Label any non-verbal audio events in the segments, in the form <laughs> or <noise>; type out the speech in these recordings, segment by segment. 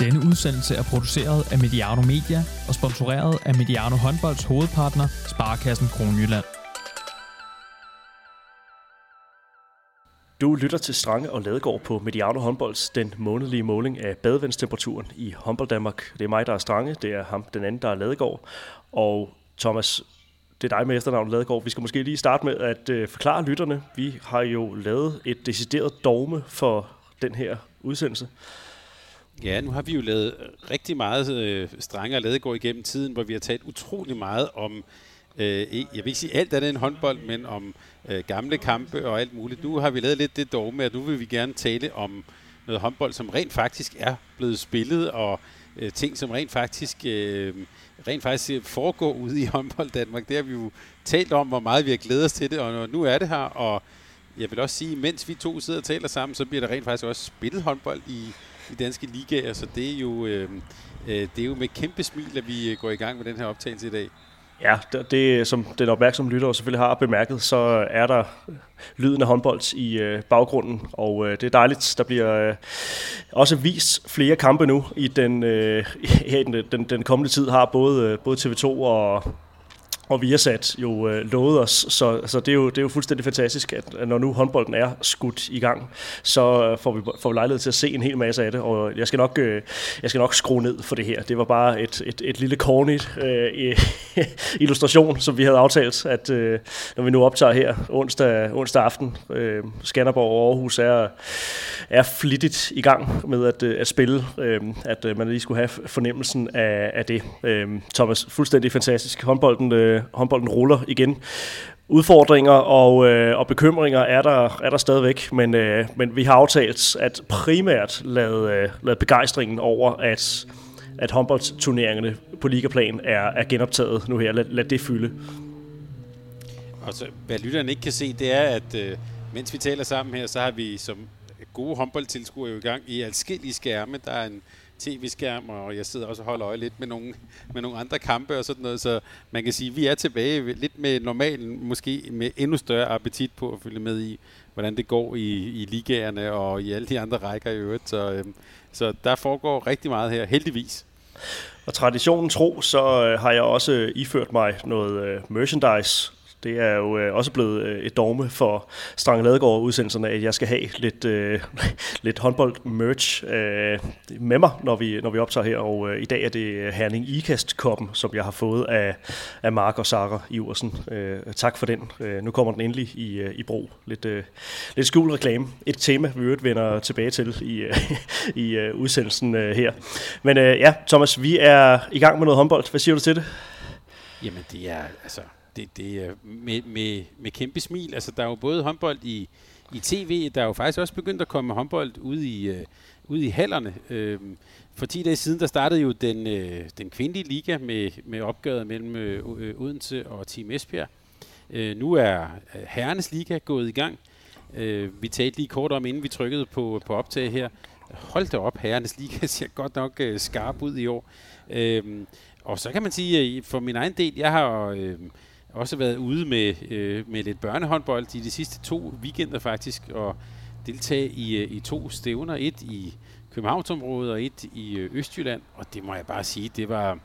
Denne udsendelse er produceret af Mediano Media og sponsoreret af Mediano Håndbolds hovedpartner, Sparkassen Kronjylland. Du lytter til Strange og Ladegaard på Mediano Håndbolds, den månedlige måling af badevandstemperaturen i håndbold Danmark. Det er mig, der er Strange, det er ham, den anden, der er Ladegaard. Og Thomas, det er dig med efternavn Ladegaard. Vi skal måske lige starte med at øh, forklare lytterne. Vi har jo lavet et decideret dogme for den her udsendelse. Ja, nu har vi jo lavet øh, rigtig meget øh, strenge og Ladegaard igennem tiden, hvor vi har talt utrolig meget om øh, e- jeg vil ikke sige alt andet end håndbold, men om øh, gamle kampe og alt muligt. Nu har vi lavet lidt det dogme, at nu vil vi gerne tale om noget håndbold, som rent faktisk er blevet spillet, og øh, ting, som rent faktisk, øh, rent faktisk øh, foregår ude i håndbold Danmark. Det har vi jo talt om, hvor meget vi har glædet os til det, og nu er det her, og jeg vil også sige, mens vi to sidder og taler sammen, så bliver der rent faktisk også spillet håndbold i, i danske ligaer, så det er jo, øh, øh, det er jo med kæmpe smil, at vi øh, går i gang med den her optagelse i dag. Ja, det, det som den opmærksomme lytter selvfølgelig har bemærket, så er der øh, lyden af håndbold i øh, baggrunden, og øh, det er dejligt. Der bliver øh, også vist flere kampe nu i den, øh, <laughs> i den, den, den kommende tid, har både, øh, både TV2 og og vi har sat jo øh, lovet os, så, så det, er jo, det er jo fuldstændig fantastisk, at, når nu håndbolden er skudt i gang, så øh, får vi, får vi lejlighed til at se en hel masse af det, og jeg skal nok, øh, jeg skal nok skrue ned for det her. Det var bare et, et, et lille corny øh, <laughs> illustration, som vi havde aftalt, at øh, når vi nu optager her onsdag, onsdag aften, øh, Skanderborg og Aarhus er, er flittigt i gang med at, øh, at spille, øh, at øh, man lige skulle have fornemmelsen af, af det. Øh, Thomas, fuldstændig fantastisk. Håndbolden øh, håndbolden ruller igen. Udfordringer og, øh, og bekymringer er der, er der stadigvæk, men, øh, men vi har aftalt at primært lade, øh, lade begejstringen over, at, at håndboldturneringerne på ligaplan er, er genoptaget nu her. Lad, lad det fylde. Og så, hvad lytterne ikke kan se, det er, at øh, mens vi taler sammen her, så har vi som gode håndboldtilskuere jo i gang i adskillige skærme. Der er en tv-skærm, og jeg sidder også og holder øje lidt med nogle, med nogle andre kampe og sådan noget, så man kan sige, at vi er tilbage lidt med normalen, måske med endnu større appetit på at følge med i, hvordan det går i, i ligagerne og i alle de andre rækker i øvrigt. Så, øhm, så der foregår rigtig meget her, heldigvis. Og traditionen tro, så øh, har jeg også øh, iført mig noget øh, merchandise det er jo øh, også blevet øh, et dogme for Strange Ladegaard udsendelserne, at jeg skal have lidt, øh, <laughs> lidt håndbold-merch øh, med mig, når vi, når vi optager her. Og øh, i dag er det øh, Herning Ikast-koppen, som jeg har fået af, af Mark og Sara Iversen. Øh, tak for den. Øh, nu kommer den endelig i, øh, i brug. Lidt, øh, lidt skjult reklame. Et tema, vi øvrigt vender tilbage til i, øh, <laughs> i øh, udsendelsen øh, her. Men øh, ja, Thomas, vi er i gang med noget håndbold. Hvad siger du til det? Jamen, det er altså det, det er med, med, med kæmpe smil. Altså, der er jo både håndbold i, i tv, der er jo faktisk også begyndt at komme håndbold ud i, øh, ud i hallerne. Uh, for 10 dage siden, der startede jo den, øh, den kvindelige liga med, med opgøret mellem øh, øh Odense og Team Esbjerg. Øh, nu er øh, herrenes liga gået i gang. Øh, vi talte lige kort om, inden vi trykkede på, på optag her. Hold da op, herrenes liga <laughs> ser godt nok øh, skarp ud i år. Øh, og så kan man sige, at for min egen del, jeg har... Øh, også været ude med, øh, med lidt børnehåndbold i de sidste to weekender faktisk, og deltage i, øh, i to stævner. Et i Københavnsområdet og et i øh, Østjylland, og det må jeg bare sige, det var,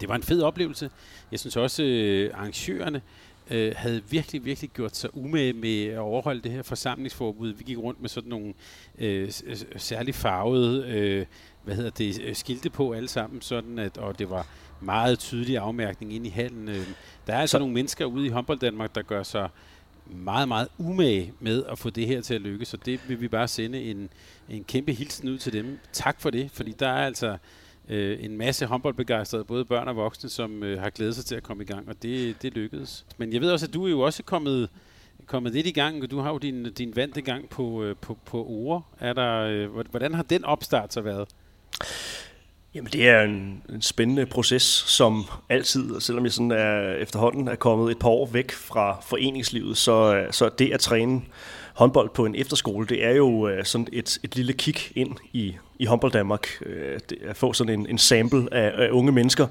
det var en fed oplevelse. Jeg synes også, øh, arrangørerne øh, havde virkelig, virkelig gjort sig umage med at overholde det her forsamlingsforbud. Vi gik rundt med sådan nogle øh, særligt farvede øh, hvad hedder det, øh, skilte på alle sammen, sådan at, og det var meget tydelig afmærkning ind i hallen. Øh, der er altså så. nogle mennesker ude i håndbold Danmark, der gør sig meget, meget umage med at få det her til at lykkes, så det vil vi bare sende en, en kæmpe hilsen ud til dem. Tak for det, fordi der er altså øh, en masse håndboldbegejstrede, både børn og voksne, som øh, har glædet sig til at komme i gang, og det, det lykkedes. Men jeg ved også, at du er jo også kommet, kommet lidt i gang, du har jo din, din vante gang på, øh, på, på ord. Er der, øh, hvordan har den opstart så været? Jamen det er en, en spændende proces, som altid, selvom jeg sådan er efterhånden er kommet et par år væk fra foreningslivet, så, øh, så det at træne håndbold på en efterskole, det er jo øh, sådan et, et lille kig ind i, i Humble Danmark. Øh, det, at få sådan en, en sample af, af unge mennesker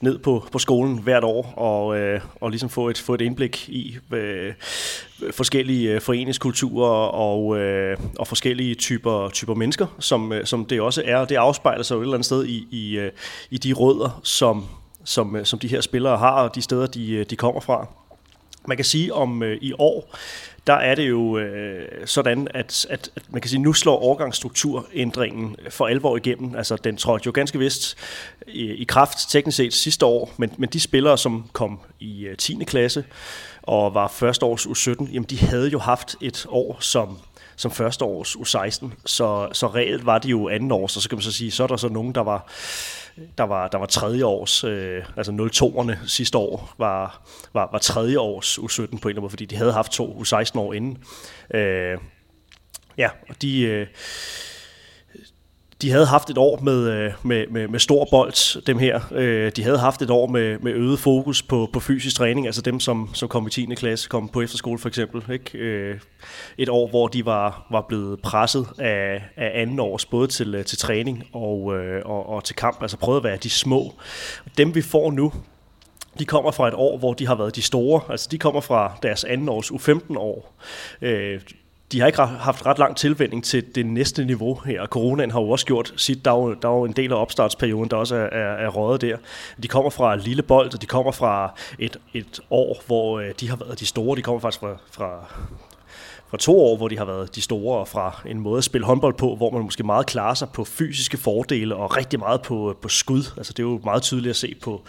ned på, på skolen hvert år, og, øh, og ligesom få et, få et indblik i øh, forskellige øh, foreningskulturer og, øh, og forskellige typer, typer mennesker, som, øh, som det også er. Det afspejler sig jo et eller andet sted i, i, øh, i de rødder, som, som, øh, som de her spillere har, og de steder, de, øh, de kommer fra. Man kan sige om øh, i år, der er det jo øh, sådan, at, at, at man kan sige, nu slår overgangsstrukturændringen øh, for alvor igennem. Altså, den trådte jo ganske vist i, i kraft teknisk set sidste år, men, men de spillere, som kom i øh, 10. klasse og var første års U17, jamen de havde jo haft et år som som første års U16, så, så reelt var det jo anden års, og så kan man så sige, så er der så nogen, der var der var, der var tredje års, øh, altså 02'erne sidste år, var, var, var tredje års U17 på en eller anden måde, fordi de havde haft to U16 år inden. Øh, ja, og de... Øh, de havde haft et år med, øh, med, med, med stor bold, dem her. Øh, de havde haft et år med, med øget fokus på, på fysisk træning, altså dem, som, som kom i 10. klasse, kom på efterskole for eksempel. Ikke? Øh, et år, hvor de var, var blevet presset af, af anden års, både til, til træning og, og, og til kamp, altså prøvet at være de små. Dem vi får nu, de kommer fra et år, hvor de har været de store. Altså de kommer fra deres anden års U15 år de har ikke haft ret lang tilvænding til det næste niveau her. Coronaen har jo også gjort sit. Der er jo, der er jo en del af opstartsperioden, der også er, er, er røget der. De kommer fra lille bold, og de kommer fra et, et år, hvor øh, de har været de store. De kommer faktisk fra, fra, fra to år, hvor de har været de store, og fra en måde at spille håndbold på, hvor man måske meget klarer sig på fysiske fordele, og rigtig meget på, på skud. Altså det er jo meget tydeligt at se på,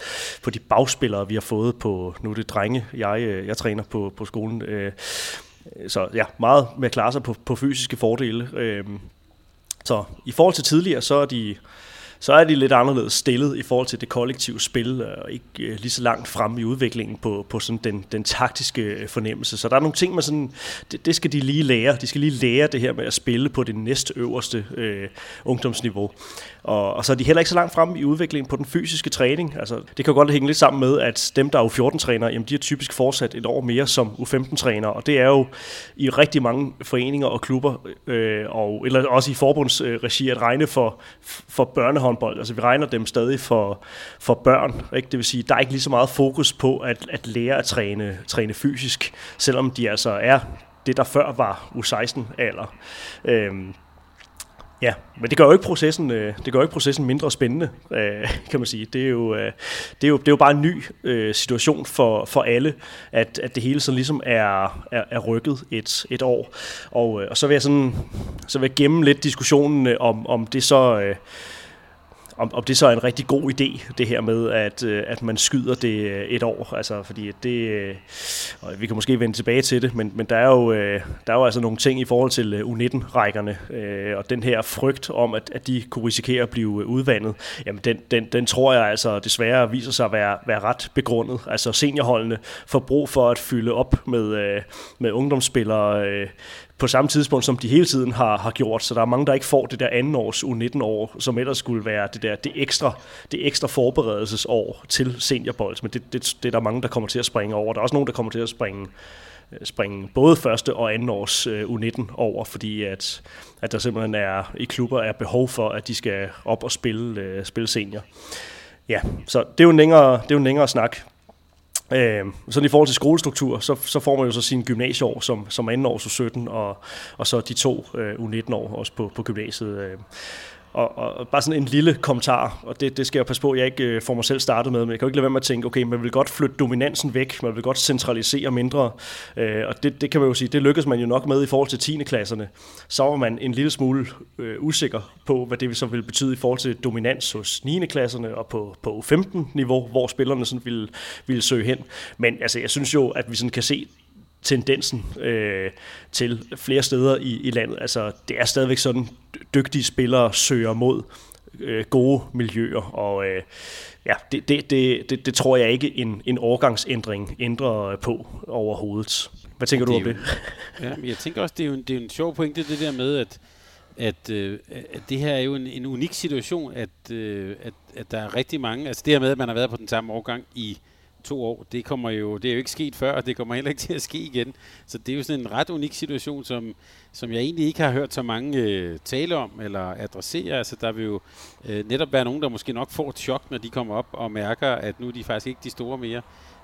på de bagspillere, vi har fået på, nu er det drenge, jeg, øh, jeg træner på, på skolen, øh, Øh, så ja, meget med at klare sig på, på fysiske fordele. Øh, så i forhold til tidligere, så er de så er de lidt anderledes stillet i forhold til det kollektive spil, øh, og ikke øh, lige så langt frem i udviklingen på, på sådan den, den taktiske fornemmelse. Så der er nogle ting, man sådan, det, det skal de lige lære. De skal lige lære det her med at spille på det næste øverste øh, ungdomsniveau. Og, og så er de heller ikke så langt frem i udviklingen på den fysiske træning. Altså, det kan godt hænge lidt sammen med, at dem, der er U14-trænere, jamen, de er typisk fortsat et år mere som U15-trænere, og det er jo i rigtig mange foreninger og klubber, øh, og, eller også i forbundsregi, at regne for, for børnehåndbold. Altså vi regner dem stadig for, for børn. Ikke? Det vil sige, der er ikke lige så meget fokus på at, at lære at træne, træne fysisk, selvom de altså er det, der før var U16-alder. Øhm, Ja, men det gør jo ikke processen, øh, det gør jo ikke processen mindre spændende, øh, kan man sige. Det er jo, øh, det er jo, det er jo bare en ny situation for, for alle, at, at det hele sådan ligesom er, er, er rykket et, et år. Og, og så vil jeg sådan, så vil jeg gemme lidt diskussionen om, om det så om, om det så er en rigtig god idé, det her med, at, øh, at man skyder det øh, et år. Altså, fordi det, øh, og vi kan måske vende tilbage til det, men, men der, er jo, der er jo altså nogle ting i forhold til U19-rækkerne, og den her frygt om, at, at de kunne risikere at blive udvandet, jamen den, den, den tror jeg altså desværre viser sig at være, være ret begrundet. Altså seniorholdene får brug for at fylde op med, med ungdomsspillere, på samme tidspunkt, som de hele tiden har, har gjort. Så der er mange, der ikke får det der anden års U19-år, som ellers skulle være det der det ekstra, det ekstra forberedelsesår til seniorbold. Men det, det, det er der mange, der kommer til at springe over. Der er også nogen, der kommer til at springe øh, springe både første og anden års øh, U19 over, fordi at, at der simpelthen er i klubber er behov for, at de skal op og spille, uh, spille senior. Ja, så det er jo en længere, det er jo en længere snak. Øh, sådan i forhold til skolestruktur, så, så får man jo så sin gymnasieår som, som anden års 17 og, og så de to øh, U19-år også på, på gymnasiet. Øh. Og, og bare sådan en lille kommentar, og det, det skal jeg passe på, at jeg ikke øh, får mig selv startet med, men jeg kan jo ikke lade være med at tænke, okay, man vil godt flytte dominansen væk, man vil godt centralisere mindre, øh, og det, det kan man jo sige, det lykkes man jo nok med i forhold til 10. klasserne. Så var man en lille smule øh, usikker på, hvad det så vil betyde i forhold til dominans hos 9. klasserne og på, på 15 niveau hvor spillerne sådan ville, ville søge hen. Men altså, jeg synes jo, at vi sådan kan se tendensen øh, til flere steder i, i landet. Altså, det er stadigvæk sådan, dygtige spillere søger mod øh, gode miljøer, og øh, ja, det, det, det, det, det tror jeg ikke en, en årgangsændring ændrer på overhovedet. Hvad tænker du om det? Jo, ja, men jeg tænker også, det er jo en, det er en sjov pointe, det der med, at at, øh, at det her er jo en, en unik situation, at, øh, at, at der er rigtig mange, altså det her med, at man har været på den samme årgang i to år. Det kommer jo, det er jo ikke sket før, og det kommer heller ikke til at ske igen. Så det er jo sådan en ret unik situation, som, som jeg egentlig ikke har hørt så mange øh, tale om eller adressere. Altså der vil jo øh, netop være nogen, der måske nok får et chok, når de kommer op og mærker, at nu er de faktisk ikke de store mere.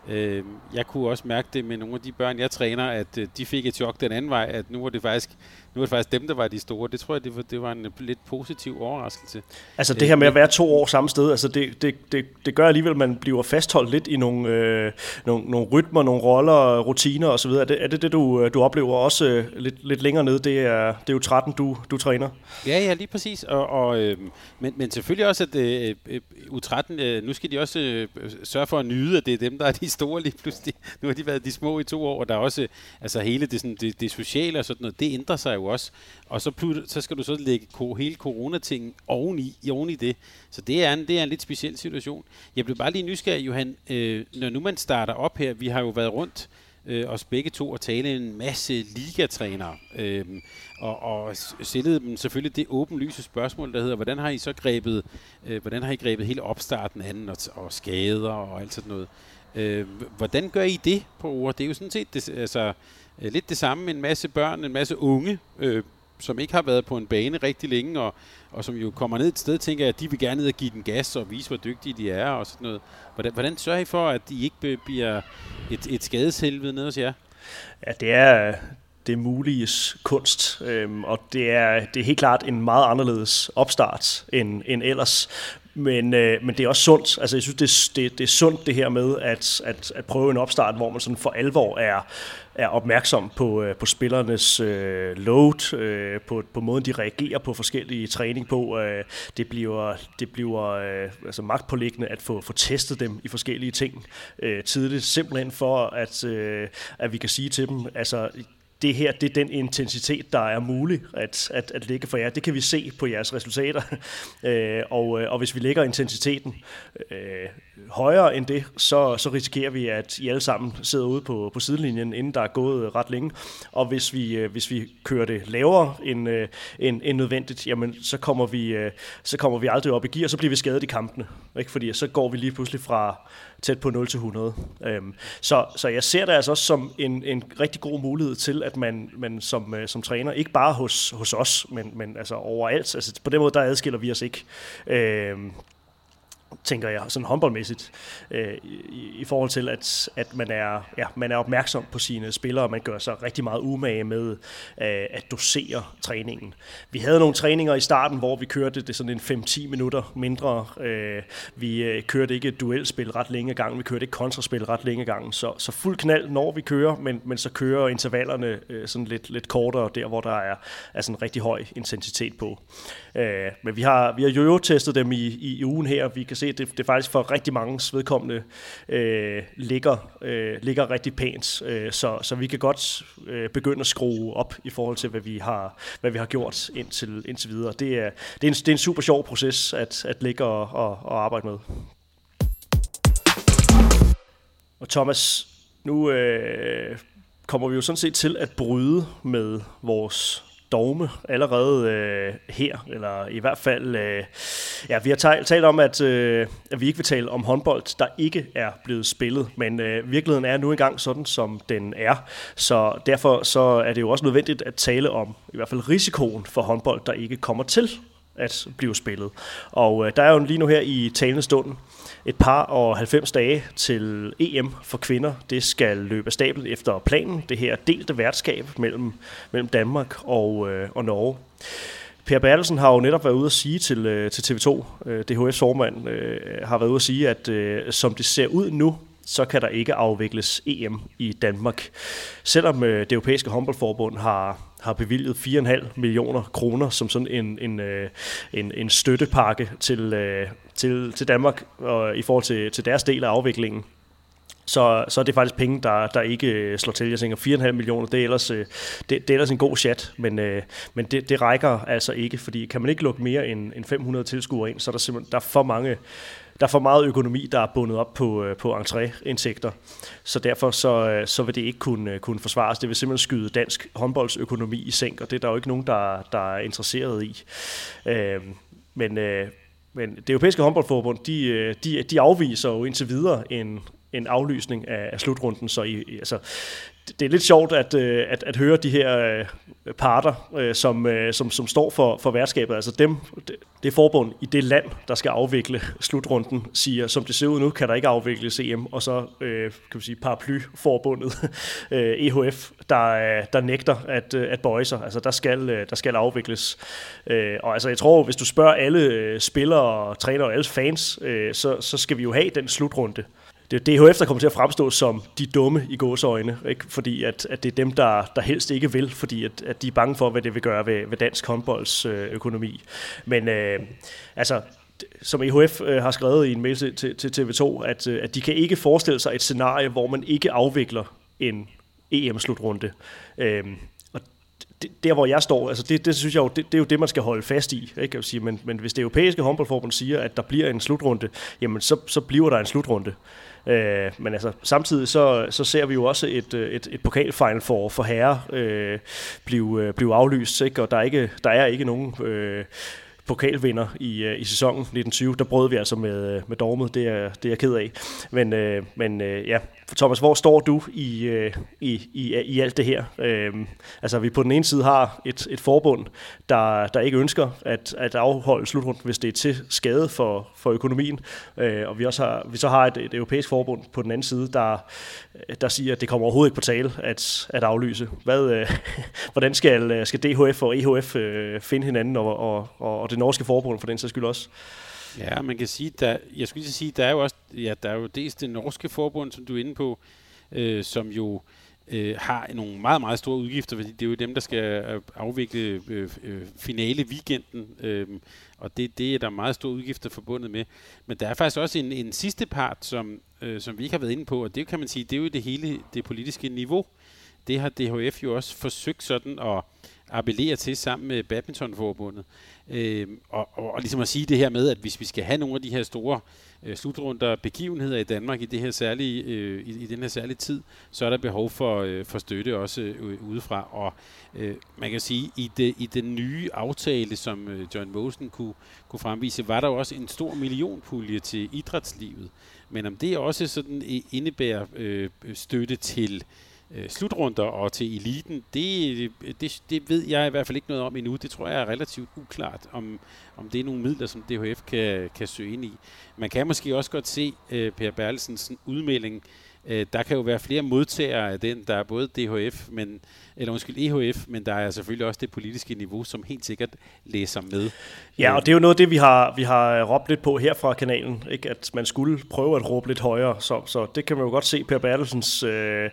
Øh, jeg kunne også mærke det med nogle af de børn, jeg træner, at øh, de fik et chok den anden vej, at nu var det faktisk nu er det faktisk dem, der var de store. Det tror jeg, det var, det var en lidt positiv overraskelse. Altså det her med at være to år samme sted, altså det, det, det, det gør alligevel, at man bliver fastholdt lidt i nogle, øh, nogle, nogle rytmer, nogle roller, rutiner osv. Er det er det, det du, øh, du oplever også øh, lidt, lidt længere side, Det er, det er jo 13, du, du træner. Ja, ja, lige præcis. Og, og, øh, men, men selvfølgelig også, at øh, øh, øh U13, øh, nu skal de også øh, sørge for at nyde, at det er dem, der er de store lige pludselig. Nu har de været de små i to år, og der er også øh, altså hele det, sådan, det, det sociale og sådan noget, det ændrer sig jo også. Og så, så skal du så lægge hele coronatingen oveni, oveni det. Så det er, en, det er en lidt speciel situation. Jeg blev bare lige nysgerrig, Johan, øh, når nu man starter op her, vi har jo været rundt øh, os begge to og tale en masse ligatrænere, øh, og, og stillede dem selvfølgelig det åbenlyse spørgsmål, der hedder, hvordan har I så grebet, øh, hvordan har I grebet hele opstarten anden og, og skader og alt sådan noget. Øh, hvordan gør I det på ord? Det er jo sådan set, det, altså, øh, lidt det samme en masse børn, en masse unge, øh, som ikke har været på en bane rigtig længe, og, og som jo kommer ned et sted, tænker jeg, at de vil gerne ned og give den gas og vise, hvor dygtige de er og sådan noget. Hvordan, hvordan sørger I for, at de ikke bliver et, et skadeshelvede ned hos jer? Ja, det er, det muliges kunst, øhm, og det er, det er helt klart en meget anderledes opstart end, end ellers. Men, øh, men det er også sundt. Altså, jeg synes, det, det, det er sundt det her med at, at, at prøve en opstart, hvor man sådan for alvor er, er opmærksom på, øh, på spillernes øh, load, øh, på, på måden, de reagerer på forskellige træning på. Øh, det bliver, det bliver øh, altså magtpålæggende at få, få testet dem i forskellige ting øh, tidligt, simpelthen for, at, øh, at vi kan sige til dem, altså det her, det er den intensitet, der er mulig at, at, at lægge for jer. Det kan vi se på jeres resultater. <laughs> øh, og, øh, og hvis vi lægger intensiteten øh, højere end det, så, så risikerer vi, at I alle sammen sidder ude på, på sidelinjen, inden der er gået øh, ret længe. Og hvis vi, øh, hvis vi kører det lavere end, øh, end, end nødvendigt, jamen, så, kommer vi, øh, så kommer vi aldrig op i gear, og så bliver vi skadet i kampene. Ikke? Fordi så går vi lige pludselig fra tæt på 0 til 100. Øhm, så, så jeg ser det altså også som en, en rigtig god mulighed til, at man, man som, øh, som træner, ikke bare hos, hos os, men, men altså overalt, altså på den måde, der adskiller vi os ikke. Øh, tænker jeg, sådan håndboldmæssigt, øh, i, i forhold til, at, at man, er, ja, man er opmærksom på sine spillere, og man gør sig rigtig meget umage med øh, at dosere træningen. Vi havde nogle træninger i starten, hvor vi kørte det sådan en 5-10 minutter mindre. Øh, vi øh, kørte ikke duelspil ret længe gang, vi kørte ikke kontraspil ret længe gang, så, så fuld knald, når vi kører, men, men så kører intervallerne øh, sådan lidt, lidt kortere, der hvor der er, er sådan rigtig høj intensitet på. Øh, men vi har, vi har jo testet dem i, i, i ugen her, vi kan se, at det, det faktisk for rigtig mange vedkommende øh, ligger, øh, ligger rigtig pænt. Øh, så, så vi kan godt øh, begynde at skrue op i forhold til, hvad vi har, hvad vi har gjort indtil, indtil videre. Det er, det, er en, det er en super sjov proces at, at ligge og, og, og arbejde med. Og Thomas, nu øh, kommer vi jo sådan set til at bryde med vores dogme allerede øh, her, eller i hvert fald, øh, ja, vi har talt, talt om, at, øh, at vi ikke vil tale om håndbold, der ikke er blevet spillet, men øh, virkeligheden er nu engang sådan, som den er, så derfor så er det jo også nødvendigt at tale om i hvert fald risikoen for håndbold, der ikke kommer til at blive spillet. Og øh, der er jo lige nu her i talende stunden et par og 90 dage til EM for kvinder. Det skal løbe af stablen efter planen. Det her delte værtskab mellem, mellem Danmark og, øh, og Norge. Per Bertelsen har jo netop været ude at sige til, øh, til TV2, øh, DHF's formand, øh, har været ude at sige, at øh, som det ser ud nu, så kan der ikke afvikles EM i Danmark. Selvom øh, det europæiske håndboldforbund har, har bevilget 4,5 millioner kroner som sådan en, en, øh, en, en støttepakke til, øh, til, til Danmark og i forhold til, til deres del af afviklingen, så, så er det faktisk penge, der, der ikke øh, slår til. Jeg tænker 4,5 millioner, det er ellers, øh, det, det er ellers en god chat, men, øh, men det, det rækker altså ikke, fordi kan man ikke lukke mere end, end 500 tilskuere ind, så er der simpelthen der er for mange der er for meget økonomi, der er bundet op på, på entréindtægter. Så derfor så, så vil det ikke kunne, kunne forsvares. Det vil simpelthen skyde dansk håndboldsøkonomi i sænk, og det er der jo ikke nogen, der, der er interesseret i. Øh, men, øh, men det europæiske håndboldforbund, de, øh, de, de afviser jo indtil videre en, en aflysning af, af slutrunden. Så i, altså, det er lidt sjovt at, øh, at, at høre de her øh, parter, øh, som, som, som står for, for værtskabet, altså dem, det forbund i det land, der skal afvikle slutrunden, siger, som det ser ud nu, kan der ikke afvikles EM, og så kan vi sige paraplyforbundet <laughs> EHF, der, der nægter at, at bøje sig. Altså der skal, der skal afvikles. Og altså jeg tror, hvis du spørger alle spillere, trænere og alle fans, så, så skal vi jo have den slutrunde DHF, der kommer til at fremstå som de dumme i gåseøjne, ikke? fordi at, at det er dem, der, der helst ikke vil, fordi at, at de er bange for, hvad det vil gøre ved, ved dansk håndbolds øh, økonomi. Men øh, altså, som EHF øh, har skrevet i en mail til, til, til TV2, at, øh, at de kan ikke forestille sig et scenarie, hvor man ikke afvikler en EM-slutrunde. Øh, og det, der hvor jeg står, altså det, det synes jeg jo, det, det er jo det, man skal holde fast i. Ikke? Jeg sige, men, men hvis det europæiske håndboldforbund siger, at der bliver en slutrunde, jamen så, så bliver der en slutrunde. Øh, men altså, samtidig så, så ser vi jo også et, øh, et, et pokalfinal for, for herre øh, blive, øh, blive aflyst, ikke? og der er ikke, der er ikke nogen... Øh, pokalvinder i, øh, i sæsonen 1920. Der brød vi altså med, øh, med Dormet, det er, det er jeg ked af. Men, øh, men øh, ja, Thomas, hvor står du i, øh, i, i, i alt det her? Øh, altså, vi på den ene side har et, et forbund, der, der ikke ønsker at, at afholde slutrunden, hvis det er til skade for, for økonomien. Øh, og vi, også har, vi så har et, et europæisk forbund på den anden side, der, der siger, at det kommer overhovedet ikke på tale at, at aflyse. Hvad, øh, <laughs> hvordan skal, øh, skal DHF og EHF øh, finde hinanden, og, og, og, og det norske forbund for den sags skyld også? Ja, man kan sige, der, jeg skulle lige sige, der er jo også, ja, der er jo dels det norske forbund, som du er inde på, øh, som jo øh, har nogle meget, meget store udgifter, fordi det er jo dem, der skal øh, afvikle øh, øh, finale weekenden, øh, og det, det er der meget store udgifter forbundet med. Men der er faktisk også en, en sidste part, som, øh, som vi ikke har været inde på, og det kan man sige, det er jo det hele det politiske niveau. Det har DHF jo også forsøgt sådan at appellere til sammen med badmintonforbundet. Øh, og, og, og ligesom at sige det her med, at hvis vi skal have nogle af de her store øh, slutrunder begivenheder i Danmark i, det her særlige, øh, i, i den her særlige tid, så er der behov for, øh, for støtte også øh, udefra. Og øh, man kan sige, i, det, i den nye aftale, som øh, John Mosen kunne, kunne fremvise, var der jo også en stor millionpulje til idrætslivet. Men om det også sådan indebærer øh, støtte til øh, Øh, slutrunder og til eliten, det, det, det ved jeg i hvert fald ikke noget om endnu. Det tror jeg er relativt uklart, om, om det er nogle midler, som DHF kan, kan søge ind i. Man kan måske også godt se øh, Per Berlesens udmelding. Øh, der kan jo være flere modtagere af den. Der er både DHF, men, eller undskyld EHF, men der er selvfølgelig også det politiske niveau, som helt sikkert læser med. Ja, og det er jo noget af det, vi har, vi har råbt lidt på her fra kanalen, ikke? at man skulle prøve at råbe lidt højere. Så, så det kan man jo godt se Per Bertelsens... Øh,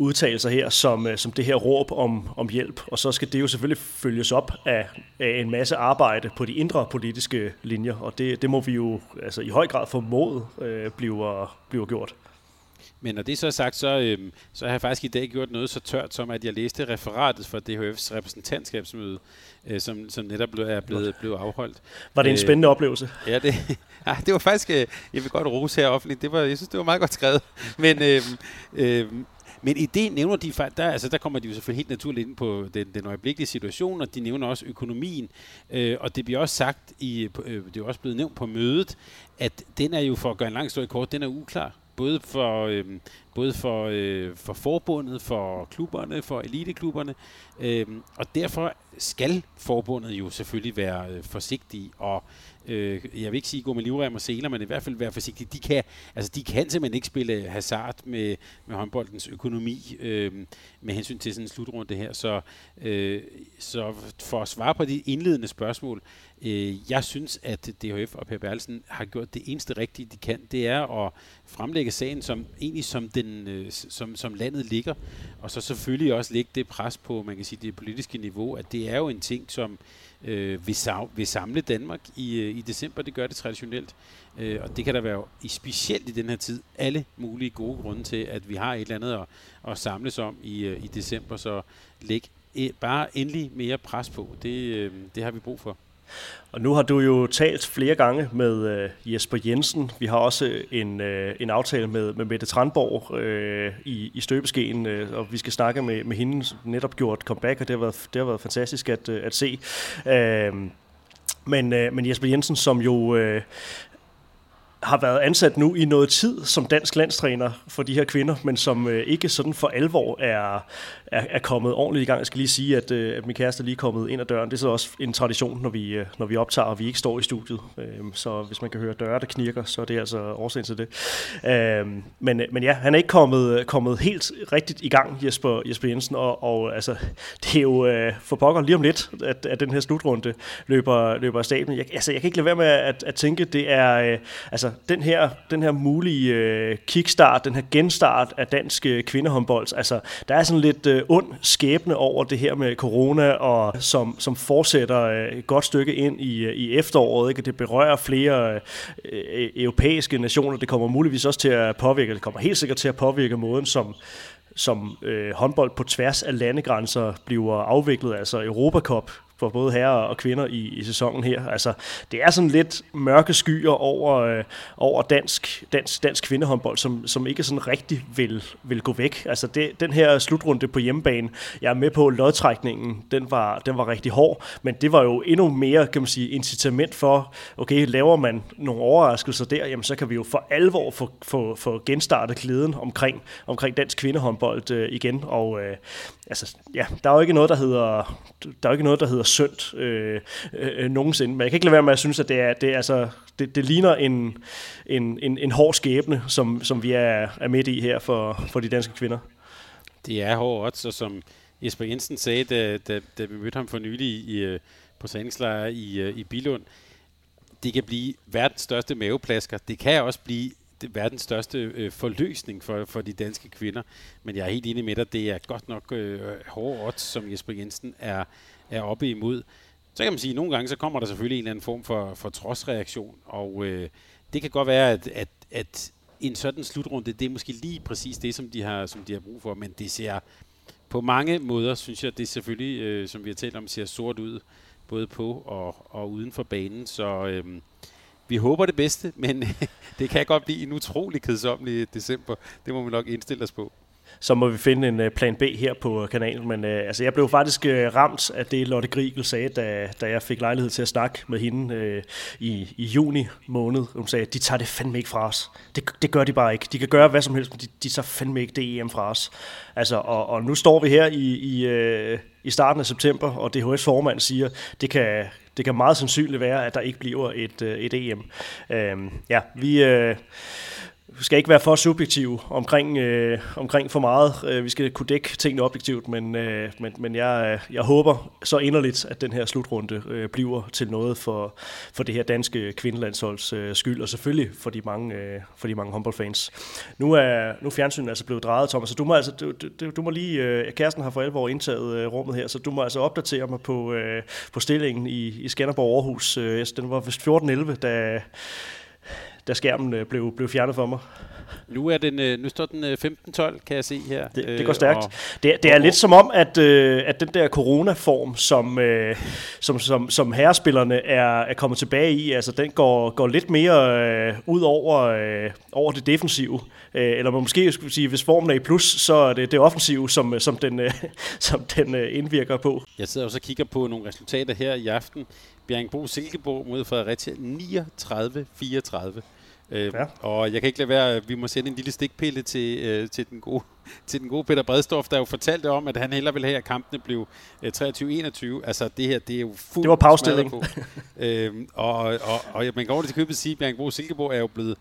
udtalelser her som, øh, som det her råb om, om hjælp, og så skal det jo selvfølgelig følges op af, af en masse arbejde på de indre politiske linjer, og det, det må vi jo altså, i høj grad formode øh, bliver, bliver gjort. Men når det så er sagt, så, øhm, så har jeg faktisk i dag gjort noget så tørt, som at jeg læste referatet fra DHF's repræsentantskabsmøde, øh, som, som netop blev, er blevet, blevet afholdt. Var det en øh, spændende oplevelse? Ja, det, <laughs> ja, det var faktisk, øh, jeg vil godt rose her offentligt, det var, jeg synes, det var meget godt skrevet. Men, øh, øh, men i det nævner de, der, altså der kommer de jo selvfølgelig helt naturligt ind på den, den øjeblikkelige situation, og de nævner også økonomien. Øh, og det bliver også sagt, i, øh, det er også blevet nævnt på mødet, at den er jo, for at gøre en lang historie kort, den er uklar både for, øh, både for, øh, for forbundet, for klubberne, for eliteklubberne. Øh, og derfor skal forbundet jo selvfølgelig være øh, forsigtige og øh, jeg vil ikke sige gå med livrem og seler, men i hvert fald være forsigtig. De kan, altså, de kan simpelthen ikke spille hasard med, med håndboldens økonomi øh, med hensyn til sådan en slutrunde her. Så, øh, så for at svare på de indledende spørgsmål, øh, jeg synes, at DHF og Per Berlsen har gjort det eneste rigtige, de kan. Det er at fremlægge sagen som egentlig som, den, øh, som, som landet ligger, og så selvfølgelig også lægge det pres på, man kan sige, det politiske niveau, at det er jo en ting, som øh, vil, vil samle Danmark i, øh, i december. Det gør det traditionelt. Øh, og det kan der være, i specielt i den her tid, alle mulige gode grunde til, at vi har et eller andet at, at samles om i, øh, i december. Så læg e, bare endelig mere pres på. Det, øh, det har vi brug for. Og nu har du jo talt flere gange med øh, Jesper Jensen. Vi har også en, øh, en aftale med, med Mette Tranborg øh, i, i støbeskeen, øh, og vi skal snakke med, med hende, som netop gjort comeback, og det har været, det har været fantastisk at, øh, at se. Øh, men, øh, men Jesper Jensen, som jo øh, har været ansat nu i noget tid som dansk landstræner for de her kvinder, men som øh, ikke sådan for alvor er, er, er kommet ordentligt i gang. Jeg skal lige sige, at, øh, at min kæreste er lige kommet ind ad døren. Det er så også en tradition, når vi, øh, når vi optager, og vi ikke står i studiet. Øh, så hvis man kan høre døre, der knirker, så er det altså årsagen til det. Øhm, øh, men, men ja, han er ikke kommet, øh, kommet helt rigtigt i gang, Jesper, Jesper Jensen, og, og altså, <laughs> det er jo øh, for pokker lige om lidt, at, at den her slutrunde løber, løber af staben. Jeg, altså, jeg kan ikke lade være med at, at tænke, det er øh, altså, den her, den her mulige øh, kickstart, den her genstart af dansk øh, kvindehåndbold. Altså, der er sådan lidt øh, ond skæbne over det her med corona, og som, som fortsætter øh, et godt stykke ind i, øh, i efteråret. Ikke? Det berører flere øh, e-, europæiske nationer. Det kommer muligvis også til at påvirke, det kommer helt sikkert til at påvirke måden, som som øh, håndbold på tværs af landegrænser bliver afviklet, altså Europacup for både herrer og kvinder i, i sæsonen her. Altså, det er sådan lidt mørke skyer over, øh, over dansk, dansk, dansk kvindehåndbold, som, som ikke sådan rigtig vil, vil gå væk. Altså, det, den her slutrunde på hjemmebane, jeg er med på, lodtrækningen, den var, den var rigtig hård, men det var jo endnu mere, kan man sige, incitament for, okay, laver man nogle overraskelser der, jamen så kan vi jo for alvor få, få, få genstartet glæden omkring, omkring dansk kvindehåndbold øh, igen, og øh, altså, ja, der er jo ikke noget, der hedder, der er jo ikke noget, der hedder synd øh, øh, nogensinde. Men jeg kan ikke lade være med at synes, at det, er, det, er, altså, det, det ligner en, en, en, en hård skæbne, som, som vi er, er midt i her for, for de danske kvinder. Det er hårdt, odds, og som Jesper Jensen sagde, da, da, da vi mødte ham for nylig i, øh, på træningslejr i, øh, i Bilund, det kan blive verdens største maveplasker. Det kan også blive det verdens største øh, forløsning for, for de danske kvinder. Men jeg er helt enig med dig, det er godt nok øh, hårde odds, som Jesper Jensen er, er oppe imod. Så kan man sige, at nogle gange så kommer der selvfølgelig en eller anden form for, for trodsreaktion, og øh, det kan godt være, at, at, at en sådan slutrunde, det er måske lige præcis det, som de har, som de har brug for, men det ser på mange måder, synes jeg, det selvfølgelig, øh, som vi har talt om, ser sort ud, både på og, og uden for banen, så øh, vi håber det bedste, men <laughs> det kan godt blive en utrolig kedsommelig december. Det må vi nok indstille os på så må vi finde en øh, plan B her på øh, kanalen. Men øh, altså, jeg blev faktisk øh, ramt af det, Lotte Grigel sagde, da, da jeg fik lejlighed til at snakke med hende øh, i, i juni måned. Hun sagde, de tager det fandme ikke fra os. Det, det gør de bare ikke. De kan gøre hvad som helst, men de, de tager fandme ikke det EM fra os. Altså, og, og nu står vi her i, i, øh, i starten af september, og DHS formand siger, det kan, det kan meget sandsynligt være, at der ikke bliver et, øh, et EM. Øh, ja, vi... Øh, skal ikke være for subjektive omkring, øh, omkring for meget. Øh, vi skal kunne dække tingene objektivt, men, øh, men, men jeg, øh, jeg håber så inderligt, at den her slutrunde øh, bliver til noget for, for det her danske kvindelandsholds øh, skyld, og selvfølgelig for de mange, øh, for de mange håndboldfans. Nu er nu er fjernsynet altså blevet drejet, Thomas, så du må, altså, du, du, du må lige, øh, kæresten har for alvor indtaget øh, rummet her, så du må altså opdatere mig på, øh, på stillingen i, i Skanderborg Aarhus. Øh, den var vist 14-11, da da skærmen øh, blev, blev fjernet for mig. Nu, er den, øh, nu står den 15-12, øh, kan jeg se her. Det, det går stærkt. Og, det, det er og, lidt som om, at, at den der coronaform, som, som, som, som herrespillerne er, er kommet tilbage i, altså den går, går lidt mere øh, ud over, øh, over det defensive. Øh, eller man måske skulle sige, hvis formen er i plus, så er det det offensive, som, som den, øh, <laughs> som den øh, indvirker på. Jeg sidder også og kigger på nogle resultater her i aften. Bjergbro Silkeborg mod Fredericia 39-34. Øh, ja. Og jeg kan ikke lade være, vi må sende en lille stikpille til, øh, til, den gode, <laughs> til den gode Peter Bredstorff, der jo fortalte om, at han hellere ville have, at kampene blev øh, 23-21. Altså det her, det er jo fuldt Det var paustilling. På. <laughs> øh, og, og, og, man kan over til købet sige, at Bjergbro Silkeborg er jo blevet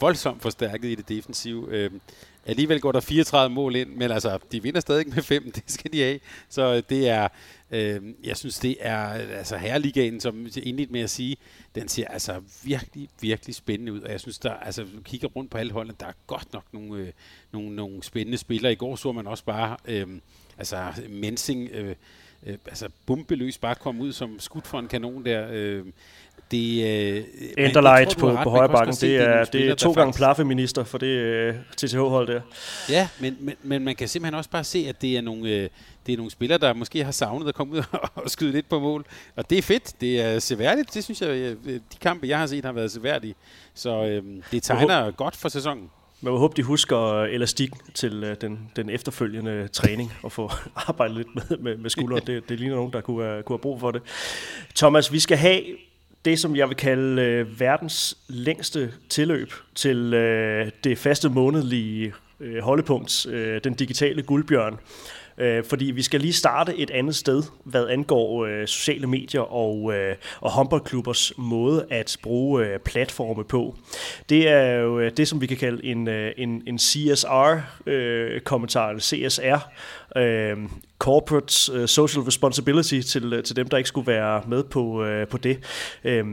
voldsomt forstærket i det defensive. Øh, alligevel går der 34 mål ind, men altså, de vinder stadig med fem, <laughs> det skal de have. Så øh, det er, øh, jeg synes, det er, altså herreligaen, som jeg indledte med at sige, den ser altså virkelig, virkelig spændende ud, og jeg synes, der, altså, du kigger rundt på alle holdene, der er godt nok nogle, øh, nogle, nogle spændende spillere. I går så man også bare, øh, altså Mensing, øh, øh, altså bumpeløs bare komme ud som skudt for en kanon der. Øh, det, øh, Enderlight på, på højre bakken, det er, det er to gange plaffeminister for det øh, TTH-hold der. Ja, men, men, men man kan simpelthen også bare se, at det er nogle, øh, det er nogle spillere, der måske har savnet at komme ud <laughs> og skyde lidt på mål. Og det er fedt, det er seværdigt, det synes jeg, øh, de kampe, jeg har set, har været seværdige. Så øh, det tegner godt for sæsonen. Man må håbe, de husker elastik til øh, den, den efterfølgende træning og få <laughs> arbejdet lidt med, med, med skuldre. det, det ligner nogen, der kunne, kunne have brug for det. Thomas, vi skal have det, som jeg vil kalde øh, verdens længste tilløb til øh, det faste månedlige øh, holdepunkt, øh, den digitale guldbjørn. Øh, fordi vi skal lige starte et andet sted, hvad angår øh, sociale medier og, øh, og håndboldklubbers måde at bruge øh, platforme på. Det er jo øh, det, som vi kan kalde en, øh, en, en CSR-kommentar, øh, eller CSR, øh, Corporate øh, Social Responsibility, til, øh, til dem, der ikke skulle være med på, øh, på det. Øh,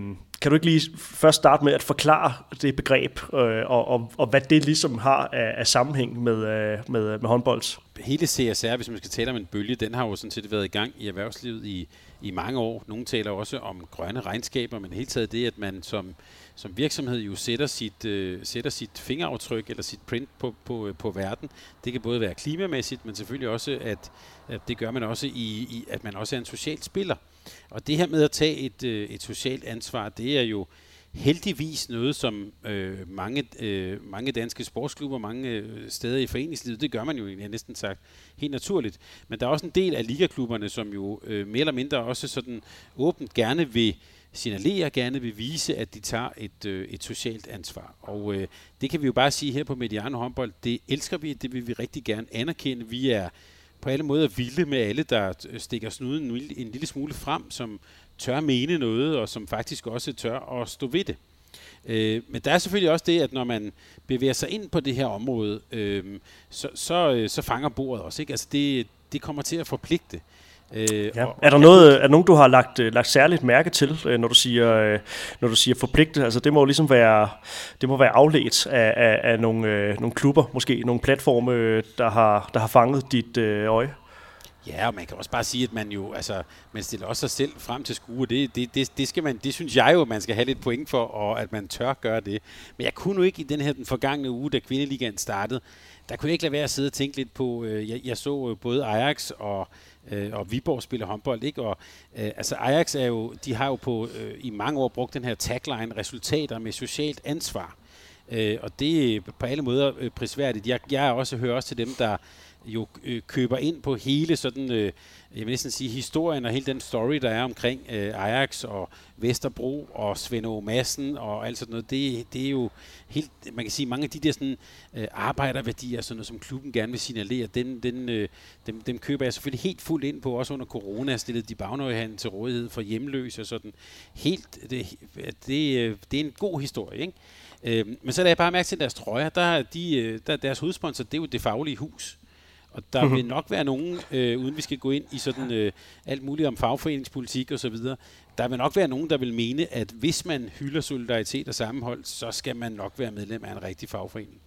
kan du ikke lige først starte med at forklare det begreb, øh, og, og, og hvad det ligesom har af, af sammenhæng med, øh, med, med håndbold? Hele CSR, hvis man skal tale om en bølge, den har jo sådan set været i gang i erhvervslivet i, i mange år. Nogle taler også om grønne regnskaber, men helt taget det, at man som, som virksomhed jo sætter sit, øh, sætter sit fingeraftryk eller sit print på, på, øh, på verden. Det kan både være klimamæssigt, men selvfølgelig også, at, at det gør man også i, i, at man også er en social spiller. Og det her med at tage et, øh, et socialt ansvar, det er jo heldigvis noget, som øh, mange, øh, mange danske sportsklubber, mange øh, steder i foreningslivet, det gør man jo egentlig næsten sagt helt naturligt. Men der er også en del af ligaklubberne, som jo øh, mere eller mindre også sådan åbent gerne vil signalere, gerne vil vise, at de tager et, øh, et socialt ansvar. Og øh, det kan vi jo bare sige her på Mediano håndbold, det elsker vi, det vil vi rigtig gerne anerkende. Vi er på alle måder vilde med alle, der øh, stikker snuden en lille smule frem, som tør mene noget, og som faktisk også tør at stå ved det. Øh, men der er selvfølgelig også det, at når man bevæger sig ind på det her område, øh, så, så, øh, så fanger bordet også. Ikke? Altså det, det kommer til at forpligte. Øh, ja. er, der noget, er der nogen, du har lagt, øh, lagt særligt mærke til, øh, når du siger, øh, når du siger forpligte? Altså det må ligesom være, det må være afledt af, af, af nogle, øh, nogle klubber, måske nogle platforme, der har, der har fanget dit øh, øje. Ja, og man kan også bare sige, at man jo, altså, man stiller også sig selv frem til skue. Det, det, det, det, skal man, det synes jeg jo, man skal have lidt point for, og at man tør gøre det. Men jeg kunne nu ikke i den her den forgangne uge, da Kvindeligaen startede, der kunne jeg ikke lade være at sidde og tænke lidt på, øh, jeg, jeg så både Ajax og øh, og Viborg spiller håndbold, ikke? Og øh, altså Ajax er jo, de har jo på øh, i mange år brugt den her tagline, resultater med socialt ansvar. Øh, og det er på alle måder øh, prisværdigt. Jeg, jeg også hører også til dem, der jo øh, køber ind på hele sådan, øh, jeg vil næsten sige, historien og hele den story, der er omkring øh, Ajax og Vesterbro og Svend O. Madsen og alt sådan noget. Det, det er jo helt, man kan sige, mange af de der sådan, øh, arbejderværdier, sådan noget, som klubben gerne vil signalere, den, den, øh, dem, dem køber jeg selvfølgelig helt fuldt ind på. Også under corona stillede de bagnøjehandel til rådighed for hjemløse og sådan. Helt, det, det, øh, det er en god historie, ikke? Øh, men så lader jeg bare mærke til deres trøjer. Der, de, øh, der, deres hovedsponsor, det er jo det faglige hus. Og der vil nok være nogen, øh, uden vi skal gå ind i sådan øh, alt muligt om fagforeningspolitik og så videre, der vil nok være nogen, der vil mene, at hvis man hylder solidaritet og sammenhold, så skal man nok være medlem af en rigtig fagforening.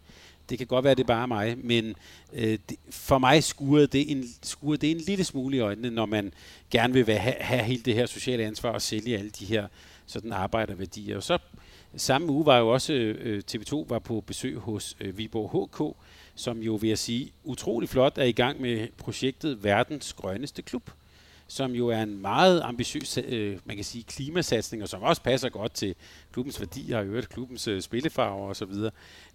Det kan godt være, det er bare mig, men øh, det, for mig skuer det, en, skuer det en lille smule i øjnene, når man gerne vil have, have hele det her sociale ansvar og sælge alle de her sådan arbejderværdier. Og så samme uge var jo også øh, TV2 var på besøg hos øh, Viborg HK, som jo vil jeg sige utrolig flot er i gang med projektet Verdens Grønneste Klub, som jo er en meget ambitiøs, øh, man kan sige, klimasatsning, og som også passer godt til klubbens værdier og øvrigt klubbens øh, spillefarver osv.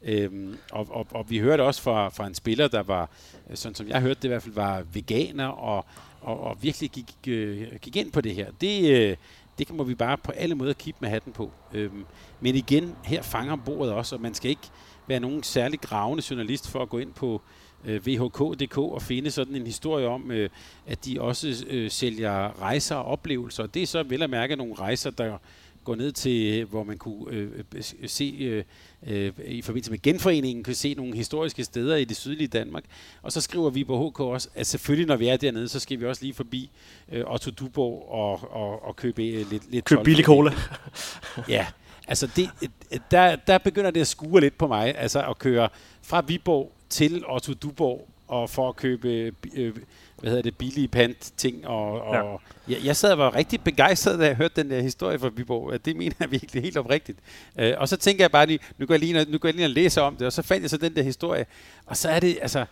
Øhm, og, og, og vi hørte også fra, fra en spiller, der var, sådan som jeg hørte det i hvert fald, var veganer og, og, og virkelig gik, øh, gik ind på det her. Det, øh, det kan må vi bare på alle måder kippe med hatten på. Øhm, men igen, her fanger bordet også, og man skal ikke være nogen særlig gravende journalist for at gå ind på øh, VHK.dk og finde sådan en historie om, øh, at de også øh, sælger rejser og oplevelser. Det er så vel at mærke nogle rejser, der går ned til, hvor man kunne øh, øh se, øh, øh, i forbindelse med genforeningen, kunne se nogle historiske steder i det sydlige Danmark. Og så skriver vi på HK også, at selvfølgelig når vi er dernede, så skal vi også lige forbi øh, Otto Duborg og, og, og købe øh, lidt, lidt Køb billig cola. ja, Altså, det, der, der begynder det at skue lidt på mig, altså at køre fra Viborg til Otto Duborg, og for at købe øh, hvad hedder det, billige pant ting. Og, og ja. jeg, jeg sad og var rigtig begejstret, da jeg hørte den der historie fra Viborg. Det mener jeg virkelig helt oprigtigt. Øh, og så tænker jeg bare lige, nu går jeg lige, nu går jeg lige og læser om det, og så fandt jeg så den der historie. Og så er det, altså,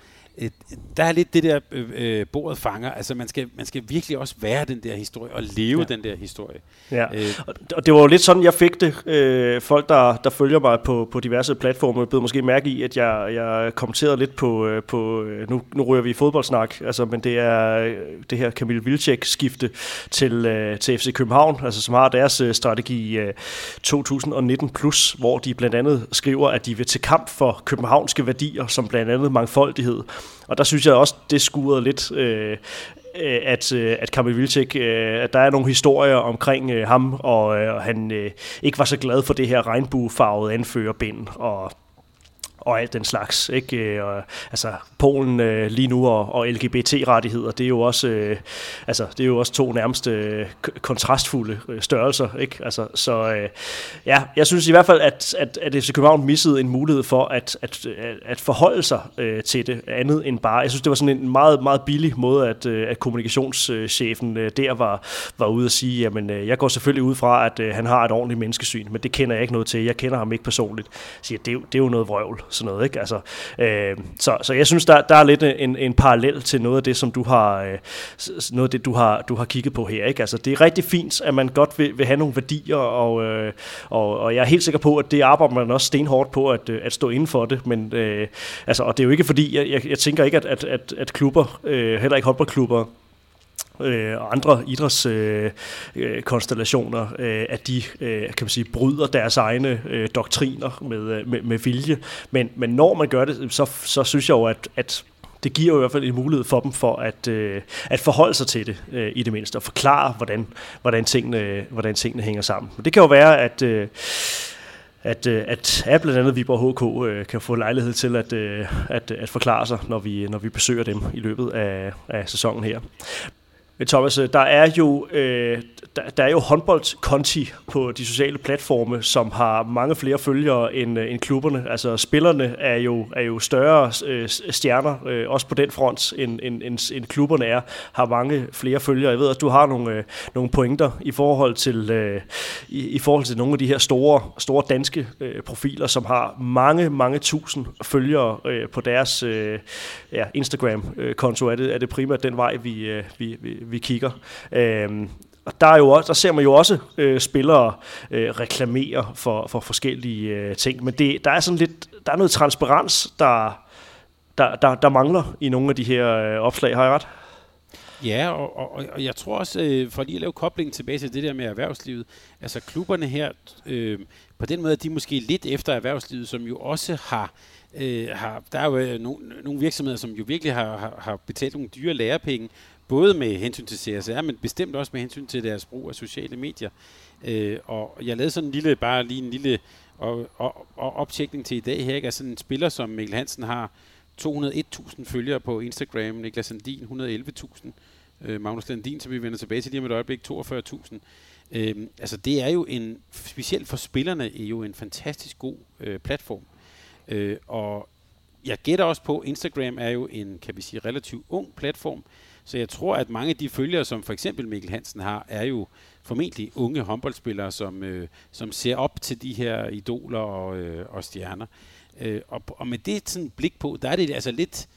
der er lidt det der øh, øh, bordet fanger. Altså man skal, man skal virkelig også være den der historie og leve ja. den der historie. Ja, øh. og det var jo lidt sådan, jeg fik det. Øh, folk, der, der følger mig på, på diverse platforme, blev måske mærke i, at jeg, jeg kommenterede lidt på, øh, på nu, nu ryger vi i fodboldsnak, altså, men det er det her Camille Vilcek-skifte til, øh, til FC København, altså som har deres øh, strategi øh, 2019+, plus, hvor de blandt andet skriver, at de vil til kamp for københavnske værdier, som blandt andet mangfoldighed. Og der synes jeg også, det skurede lidt øh, at, øh, at Kamil Vilcek, øh, at der er nogle historier omkring øh, ham, og han ikke var så glad for det her regnbuefarvede anførerbind, og og alt den slags. Ikke? Øh, og, altså, Polen øh, lige nu og, og LGBT-rettigheder, det er jo også, øh, altså, det er jo også to nærmest øh, kontrastfulde øh, størrelser. Ikke? Altså, så øh, ja, jeg synes i hvert fald, at, at, at FC København missede en mulighed for at, at, at forholde sig øh, til det andet end bare. Jeg synes, det var sådan en meget, meget billig måde, at, øh, at kommunikationschefen øh, der var, var ude at sige, jamen, øh, jeg går selvfølgelig ud fra, at øh, han har et ordentligt menneskesyn, men det kender jeg ikke noget til. Jeg kender ham ikke personligt. Jeg siger, det, er, det er jo noget vrøvl sådan noget. Ikke? Altså, øh, så, så jeg synes, der, der er lidt en, en parallel til noget af det, som du har, øh, noget af det, du har, du har kigget på her. Ikke? Altså, det er rigtig fint, at man godt vil, vil have nogle værdier, og, øh, og, og jeg er helt sikker på, at det arbejder man også stenhårdt på at, øh, at stå inden for det. Men, øh, altså, og det er jo ikke fordi, jeg, jeg, jeg tænker ikke, at, at, at, at klubber, øh, heller ikke håndboldklubber, øh, og andre idrætskonstellationer, øh, øh, øh, at de øh, kan man sige, bryder deres egne øh, doktriner med, øh, med, med vilje. Men, men når man gør det, så, så synes jeg jo, at, at det giver jo i hvert fald en mulighed for dem for at, øh, at forholde sig til det øh, i det mindste, og forklare, hvordan, hvordan, tingene, hvordan tingene hænger sammen. Men det kan jo være, at... Øh, at, øh, at, at blandt andet Viborg HK øh, kan få lejlighed til at, øh, at, at forklare sig, når vi, når vi besøger dem i løbet af, af sæsonen her. Thomas, øh, der er jo, øh, der, der er jo håndboldkonti på de sociale platforme, som har mange flere følgere end, øh, end klubberne. Altså spillerne er jo, er jo større øh, stjerner, øh, også på den front, end, end, end, end klubberne er, har mange flere følgere. Jeg ved at du har nogle, øh, nogle pointer i forhold til øh, i, i forhold til nogle af de her store, store danske øh, profiler, som har mange, mange tusind følgere øh, på deres øh, ja, Instagram-konto. Er det, er det primært den vej, vi, øh, vi, vi vi kigger. Øhm, og der, er jo også, der ser man jo også øh, spillere øh, reklamere for, for forskellige øh, ting, men det, der er sådan lidt, der er noget transparens, der, der, der, der mangler i nogle af de her øh, opslag, har jeg ret? Ja, og, og, og jeg tror også, øh, for lige at lave koblingen tilbage til det der med erhvervslivet, altså klubberne her, øh, på den måde, de måske lidt efter erhvervslivet, som jo også har, øh, har der er jo øh, nogle, nogle virksomheder, som jo virkelig har, har, har betalt nogle dyre lærepenge Både med hensyn til CSR, men bestemt også med hensyn til deres brug af sociale medier. Øh, og jeg lavede sådan en lille, bare lige en lille og, og, og optjekning til i dag her. Ikke? Altså en spiller som Mikkel Hansen har 201.000 følgere på Instagram, Niklas Sandin 111.000, øh, Magnus Landin, som vi vender tilbage til lige om et øjeblik, 42.000. Øh, altså det er jo en, specielt for spillerne, er jo en fantastisk god øh, platform. Øh, og jeg gætter også på, Instagram er jo en, kan vi sige, relativt ung platform, så jeg tror, at mange af de følgere, som for eksempel Mikkel Hansen har, er jo formentlig unge håndboldspillere, som, øh, som ser op til de her idoler og, øh, og stjerner. Øh, og, og med det sådan blik på, der er det altså lidt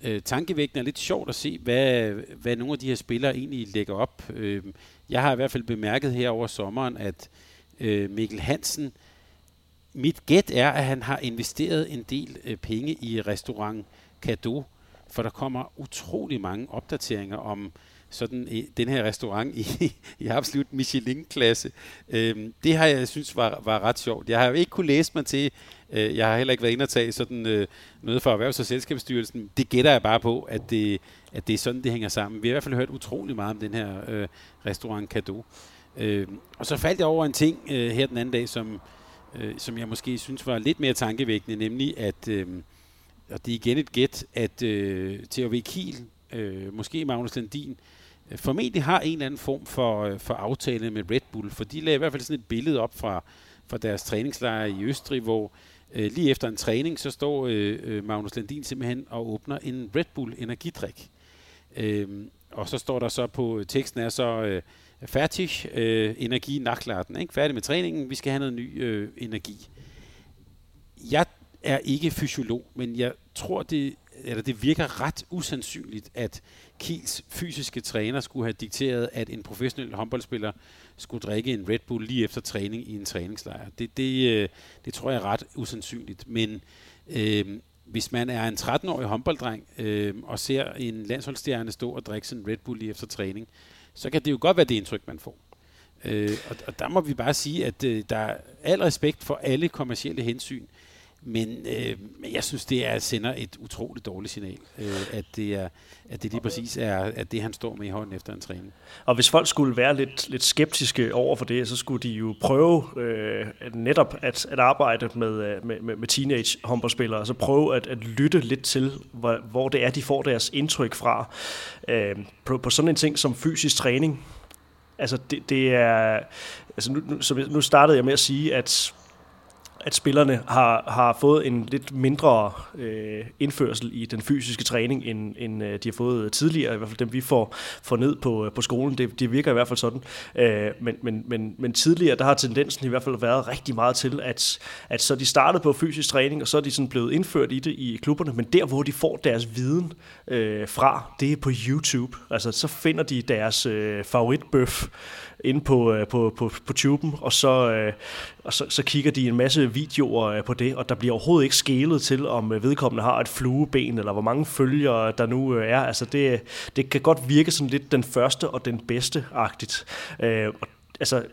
øh, tankevækkende og lidt sjovt at se, hvad, hvad nogle af de her spillere egentlig lægger op. Øh, jeg har i hvert fald bemærket her over sommeren, at øh, Mikkel Hansen, mit gæt er, at han har investeret en del øh, penge i restaurant Cadeau, for der kommer utrolig mange opdateringer om sådan i, den her restaurant i, i absolut Michelin-klasse. Øhm, det har jeg synes var, var ret sjovt. Jeg har jo ikke kunne læse mig til, øh, jeg har heller ikke været inde og tage sådan øh, noget fra Erhvervs- og Selskabsstyrelsen. Det gætter jeg bare på, at det, at det er sådan, det hænger sammen. Vi har i hvert fald hørt utrolig meget om den her øh, restaurant Cadeau. Øh, og så faldt jeg over en ting øh, her den anden dag, som, øh, som jeg måske synes var lidt mere tankevækkende, nemlig at... Øh, og det er igen et gæt, at øh, THV Kiel, øh, måske Magnus Landin, øh, formentlig har en eller anden form for, øh, for aftale med Red Bull, for de lagde i hvert fald sådan et billede op fra, fra deres træningslejr i Østrig, hvor øh, lige efter en træning, så står øh, øh Magnus Landin simpelthen og åbner en Red Bull energidrik. Øh, og så står der så på øh, teksten er så øh, færdig øh, energi nachladen, ikke? Færdig med træningen, vi skal have noget ny øh, energi. Jeg er ikke fysiolog, men jeg tror, det eller det virker ret usandsynligt, at Kiels fysiske træner skulle have dikteret, at en professionel håndboldspiller skulle drikke en Red Bull lige efter træning i en træningslejr. Det, det, øh, det tror jeg er ret usandsynligt. Men øh, hvis man er en 13-årig håndbolddreng øh, og ser en landsholdsstjerne stå og drikke sin Red Bull lige efter træning, så kan det jo godt være det indtryk, man får. Øh, og, og der må vi bare sige, at øh, der er al respekt for alle kommercielle hensyn, men øh, jeg synes, det er, sender et utroligt dårligt signal, øh, at, det er, at det lige præcis er at det, han står med i hånden efter en træning. Og hvis folk skulle være lidt, lidt skeptiske over for det, så skulle de jo prøve øh, netop at, at arbejde med, øh, med, med, med teenage håndboldspillere, altså prøve at, at lytte lidt til, hvor, hvor det er, de får deres indtryk fra. Øh, på, på sådan en ting som fysisk træning, Altså det, det er, altså nu, nu, nu startede jeg med at sige, at at spillerne har, har fået en lidt mindre øh, indførsel i den fysiske træning, end, end øh, de har fået tidligere, i hvert fald dem vi får, får ned på, øh, på skolen. Det, det virker i hvert fald sådan. Øh, men, men, men, men tidligere, der har tendensen i hvert fald været rigtig meget til, at, at så de startede på fysisk træning, og så er de sådan blevet indført i det i klubberne, men der, hvor de får deres viden øh, fra, det er på YouTube. Altså, så finder de deres øh, favoritbøf, inde på, øh, på, på, på tuben, og, så, øh, og så, så kigger de en masse videoer øh, på det, og der bliver overhovedet ikke skælet til, om øh, vedkommende har et flueben, eller hvor mange følgere øh, der nu er. Altså det, det kan godt virke sådan lidt den første og den bedste-agtigt. Øh, altså,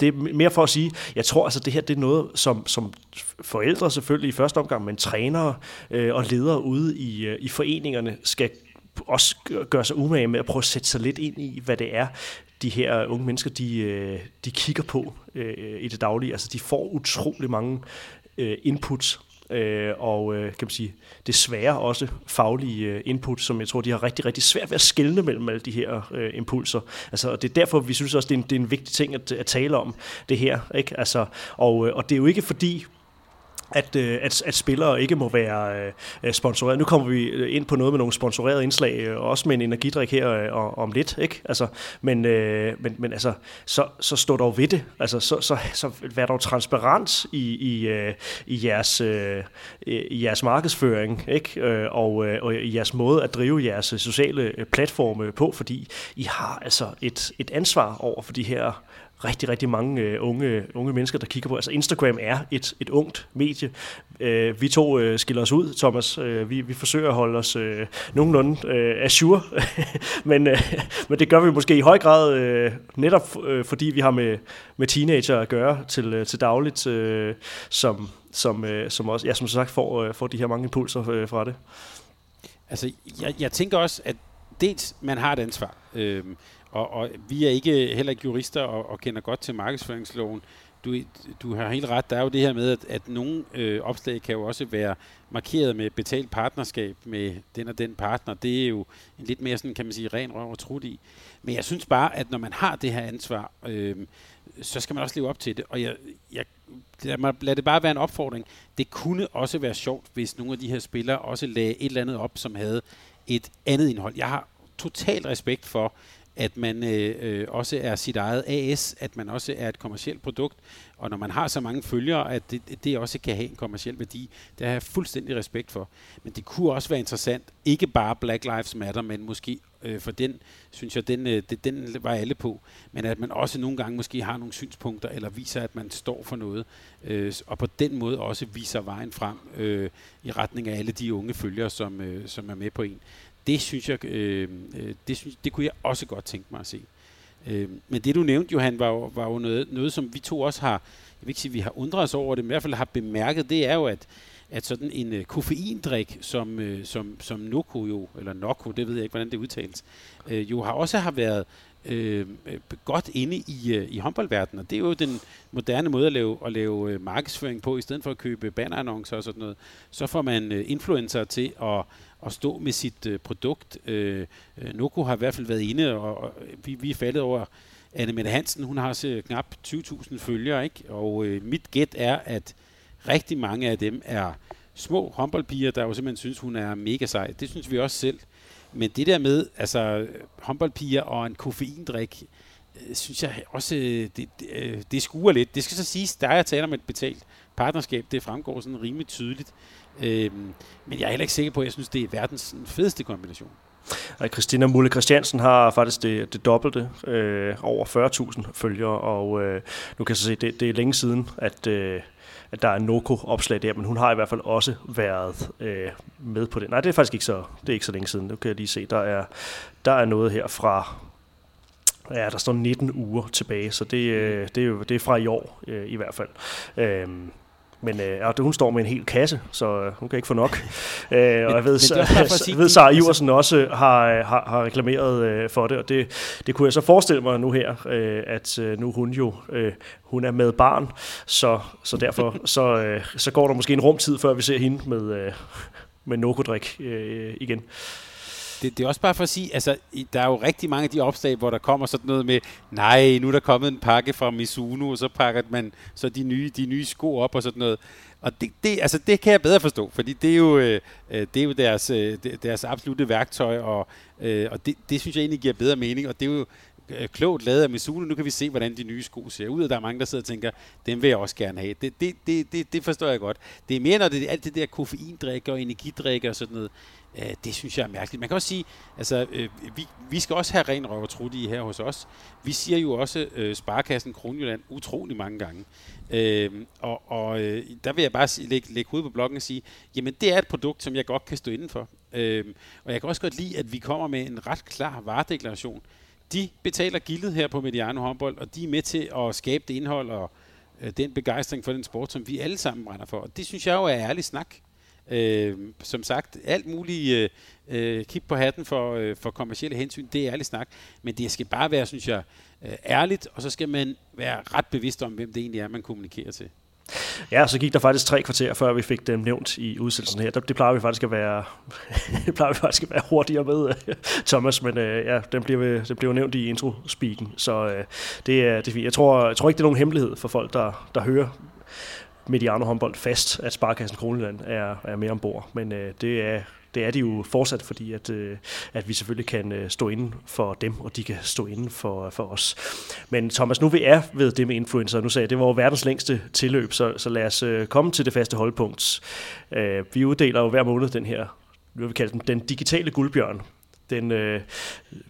det er mere for at sige, jeg tror altså, det her det er noget, som, som forældre selvfølgelig i første omgang, men trænere øh, og ledere ude i, i foreningerne skal også gøre sig umage med at prøve at sætte sig lidt ind i, hvad det er, de her unge mennesker, de, de kigger på øh, i det daglige. Altså, de får utrolig mange øh, inputs, øh, og øh, kan man sige, desværre også faglige øh, input, som jeg tror, de har rigtig, rigtig svært ved at skelne mellem alle de her øh, impulser. Altså, og det er derfor, vi synes også, det er en, det er en vigtig ting at, at tale om det her. Ikke? Altså, og, øh, og det er jo ikke fordi, at, øh, at, at spillere ikke må være øh, sponsoreret. Nu kommer vi øh, ind på noget med nogle sponsorerede indslag, øh, også med en energidrik her om lidt, ikke? Altså, men, men, men altså, så, så stå dog ved det. Altså, så, så, så vær dog transparent i, i, i, jeres, i jeres markedsføring, ikke? Og, og i jeres måde at drive jeres sociale platforme på, fordi I har altså et, et ansvar over for de her rigtig, rigtig mange øh, unge, unge mennesker, der kigger på. Altså Instagram er et, et ungt medie. Øh, vi to øh, skiller os ud, Thomas. Øh, vi, vi forsøger at holde os øh, nogenlunde øh, assure, <laughs> men, øh, men det gør vi måske i høj grad øh, netop øh, fordi vi har med, med teenager at gøre til, øh, til dagligt, øh, som, som, øh, som også, ja, som sagt, får, øh, får de her mange impulser øh, fra det. Altså, jeg, jeg tænker også, at dels man har et ansvar. Øh, og, og vi er ikke heller ikke jurister og, og kender godt til markedsføringsloven. Du, du har helt ret. Der er jo det her med, at, at nogle øh, opslag kan jo også være markeret med betalt partnerskab med den og den partner. Det er jo en lidt mere sådan, kan man sige, ren røv og trut i. Men jeg synes bare, at når man har det her ansvar, øh, så skal man også leve op til det. Og jeg, jeg lad, mig, lad det bare være en opfordring. Det kunne også være sjovt, hvis nogle af de her spillere også lagde et eller andet op, som havde et andet indhold. Jeg har total respekt for, at man øh, øh, også er sit eget AS, at man også er et kommersielt produkt, og når man har så mange følgere, at det, det også kan have en kommersiel værdi, det har jeg fuldstændig respekt for. Men det kunne også være interessant, ikke bare Black Lives Matter, men måske, øh, for den, synes jeg, den, øh, det, den var alle på, men at man også nogle gange måske har nogle synspunkter, eller viser, at man står for noget, øh, og på den måde også viser vejen frem øh, i retning af alle de unge følgere, som, øh, som er med på en det synes jeg, øh, øh, det, synes, det kunne jeg også godt tænke mig at se. Øh, men det du nævnte, Johan, var jo, var jo noget, noget, som vi to også har, jeg vil ikke sige, vi har undret os over det, men i hvert fald har bemærket, det er jo, at, at sådan en øh, koffeindrik, som, øh, som, som Noko jo, eller Noko, det ved jeg ikke, hvordan det udtales, øh, jo har også har været øh, øh, godt inde i, øh, i håndboldverdenen, og det er jo den moderne måde at lave, at lave øh, markedsføring på, i stedet for at købe bannerannoncer og sådan noget, så får man øh, influencer til at at stå med sit øh, produkt. Øh, øh, Noko har i hvert fald været inde, og, og vi, vi er faldet over Anne Mette Hansen. Hun har så knap 20.000 følgere, ikke? og øh, mit gæt er, at rigtig mange af dem er små håndboldpiger, der jo simpelthen synes, hun er mega sej. Det synes vi også selv. Men det der med, altså håndboldpiger og en koffeindrik, øh, synes jeg også, øh, det, det, øh, det skuer lidt. Det skal så siges, der er taler om et betalt partnerskab. Det fremgår sådan rimelig tydeligt. Øh, men jeg er heller ikke sikker på, at jeg synes, det er verdens fedeste kombination. Og Christina Mulle Christiansen har faktisk det, det dobbelte, øh, over 40.000 følgere, og øh, nu kan jeg så se, det, det er længe siden, at, øh, at der er Noko-opslag der, men hun har i hvert fald også været øh, med på det. Nej, det er faktisk ikke så, det er ikke så længe siden. Nu kan jeg lige se, der er, der er noget her fra, ja, der står 19 uger tilbage, så det, øh, det, er jo, det er fra i år øh, i hvert fald. Øh, men øh, ja, hun står med en hel kasse, så øh, hun kan ikke få nok. <laughs> øh, og jeg ved, jeg <laughs> ved Sara Iversen også har, har, har reklameret øh, for det, og det, det kunne jeg så forestille mig nu her, øh, at øh, nu hun jo øh, hun er med barn, så, så derfor <laughs> så, øh, så går der måske en rumtid, før vi ser hende med, øh, med Nokodrik øh, igen det, det er også bare for at sige, altså, der er jo rigtig mange af de opslag, hvor der kommer sådan noget med, nej, nu er der kommet en pakke fra Mizuno, og så pakker man så de nye, de nye sko op og sådan noget. Og det, det, altså, det kan jeg bedre forstå, fordi det er jo, øh, øh det er jo deres, øh, deres absolute værktøj, og, øh, og det, det synes jeg egentlig giver bedre mening, og det er jo Øh, klogt lavet af Mizuno. Nu kan vi se, hvordan de nye sko ser ud, og der er mange, der sidder og tænker, dem vil jeg også gerne have. Det, det, det, det, det forstår jeg godt. Det er mere, når det er alt det der koffeindrikke og energidrikke og sådan noget. Øh, det synes jeg er mærkeligt. Man kan også sige, altså, øh, vi, vi skal også have ren røv og trutte her hos os. Vi siger jo også øh, Sparkassen Kronjylland utrolig mange gange. Øh, og og øh, der vil jeg bare sige, lægge, lægge hovedet på blokken og sige, jamen det er et produkt, som jeg godt kan stå indenfor. Øh, og jeg kan også godt lide, at vi kommer med en ret klar varedeklaration. De betaler gildet her på Mediano håndbold, og de er med til at skabe det indhold og øh, den begejstring for den sport, som vi alle sammen brænder for. Og det synes jeg jo er ærlig snak. Øh, som sagt, alt muligt øh, øh, kig på hatten for, øh, for kommersielle hensyn, det er ærlig snak, men det skal bare være, synes jeg, øh, ærligt, og så skal man være ret bevidst om, hvem det egentlig er, man kommunikerer til. Ja, så gik der faktisk tre kvarter, før vi fik dem nævnt i udsendelsen her. Det plejer vi faktisk at være, <laughs> det plejer vi faktisk at være hurtigere med, øh, Thomas, men øh, ja, den bliver, øh, det bliver nævnt i intro-speaken, så øh, det, er, det er fint. Jeg tror, jeg tror ikke, det er nogen hemmelighed for folk, der, der hører Mediano håndbold fast, at Sparkassen Kroneland er, er med ombord. Men øh, det er det er de jo fortsat, fordi at, øh, at vi selvfølgelig kan øh, stå inden for dem, og de kan stå inden for, for os. Men Thomas, nu vi er ved det med influencer, nu sagde jeg, det var jo verdens længste tilløb, så, så lad os øh, komme til det faste holdpunkt. Øh, vi uddeler jo hver måned den her, hvad vi kalder den, den digitale guldbjørn, den øh,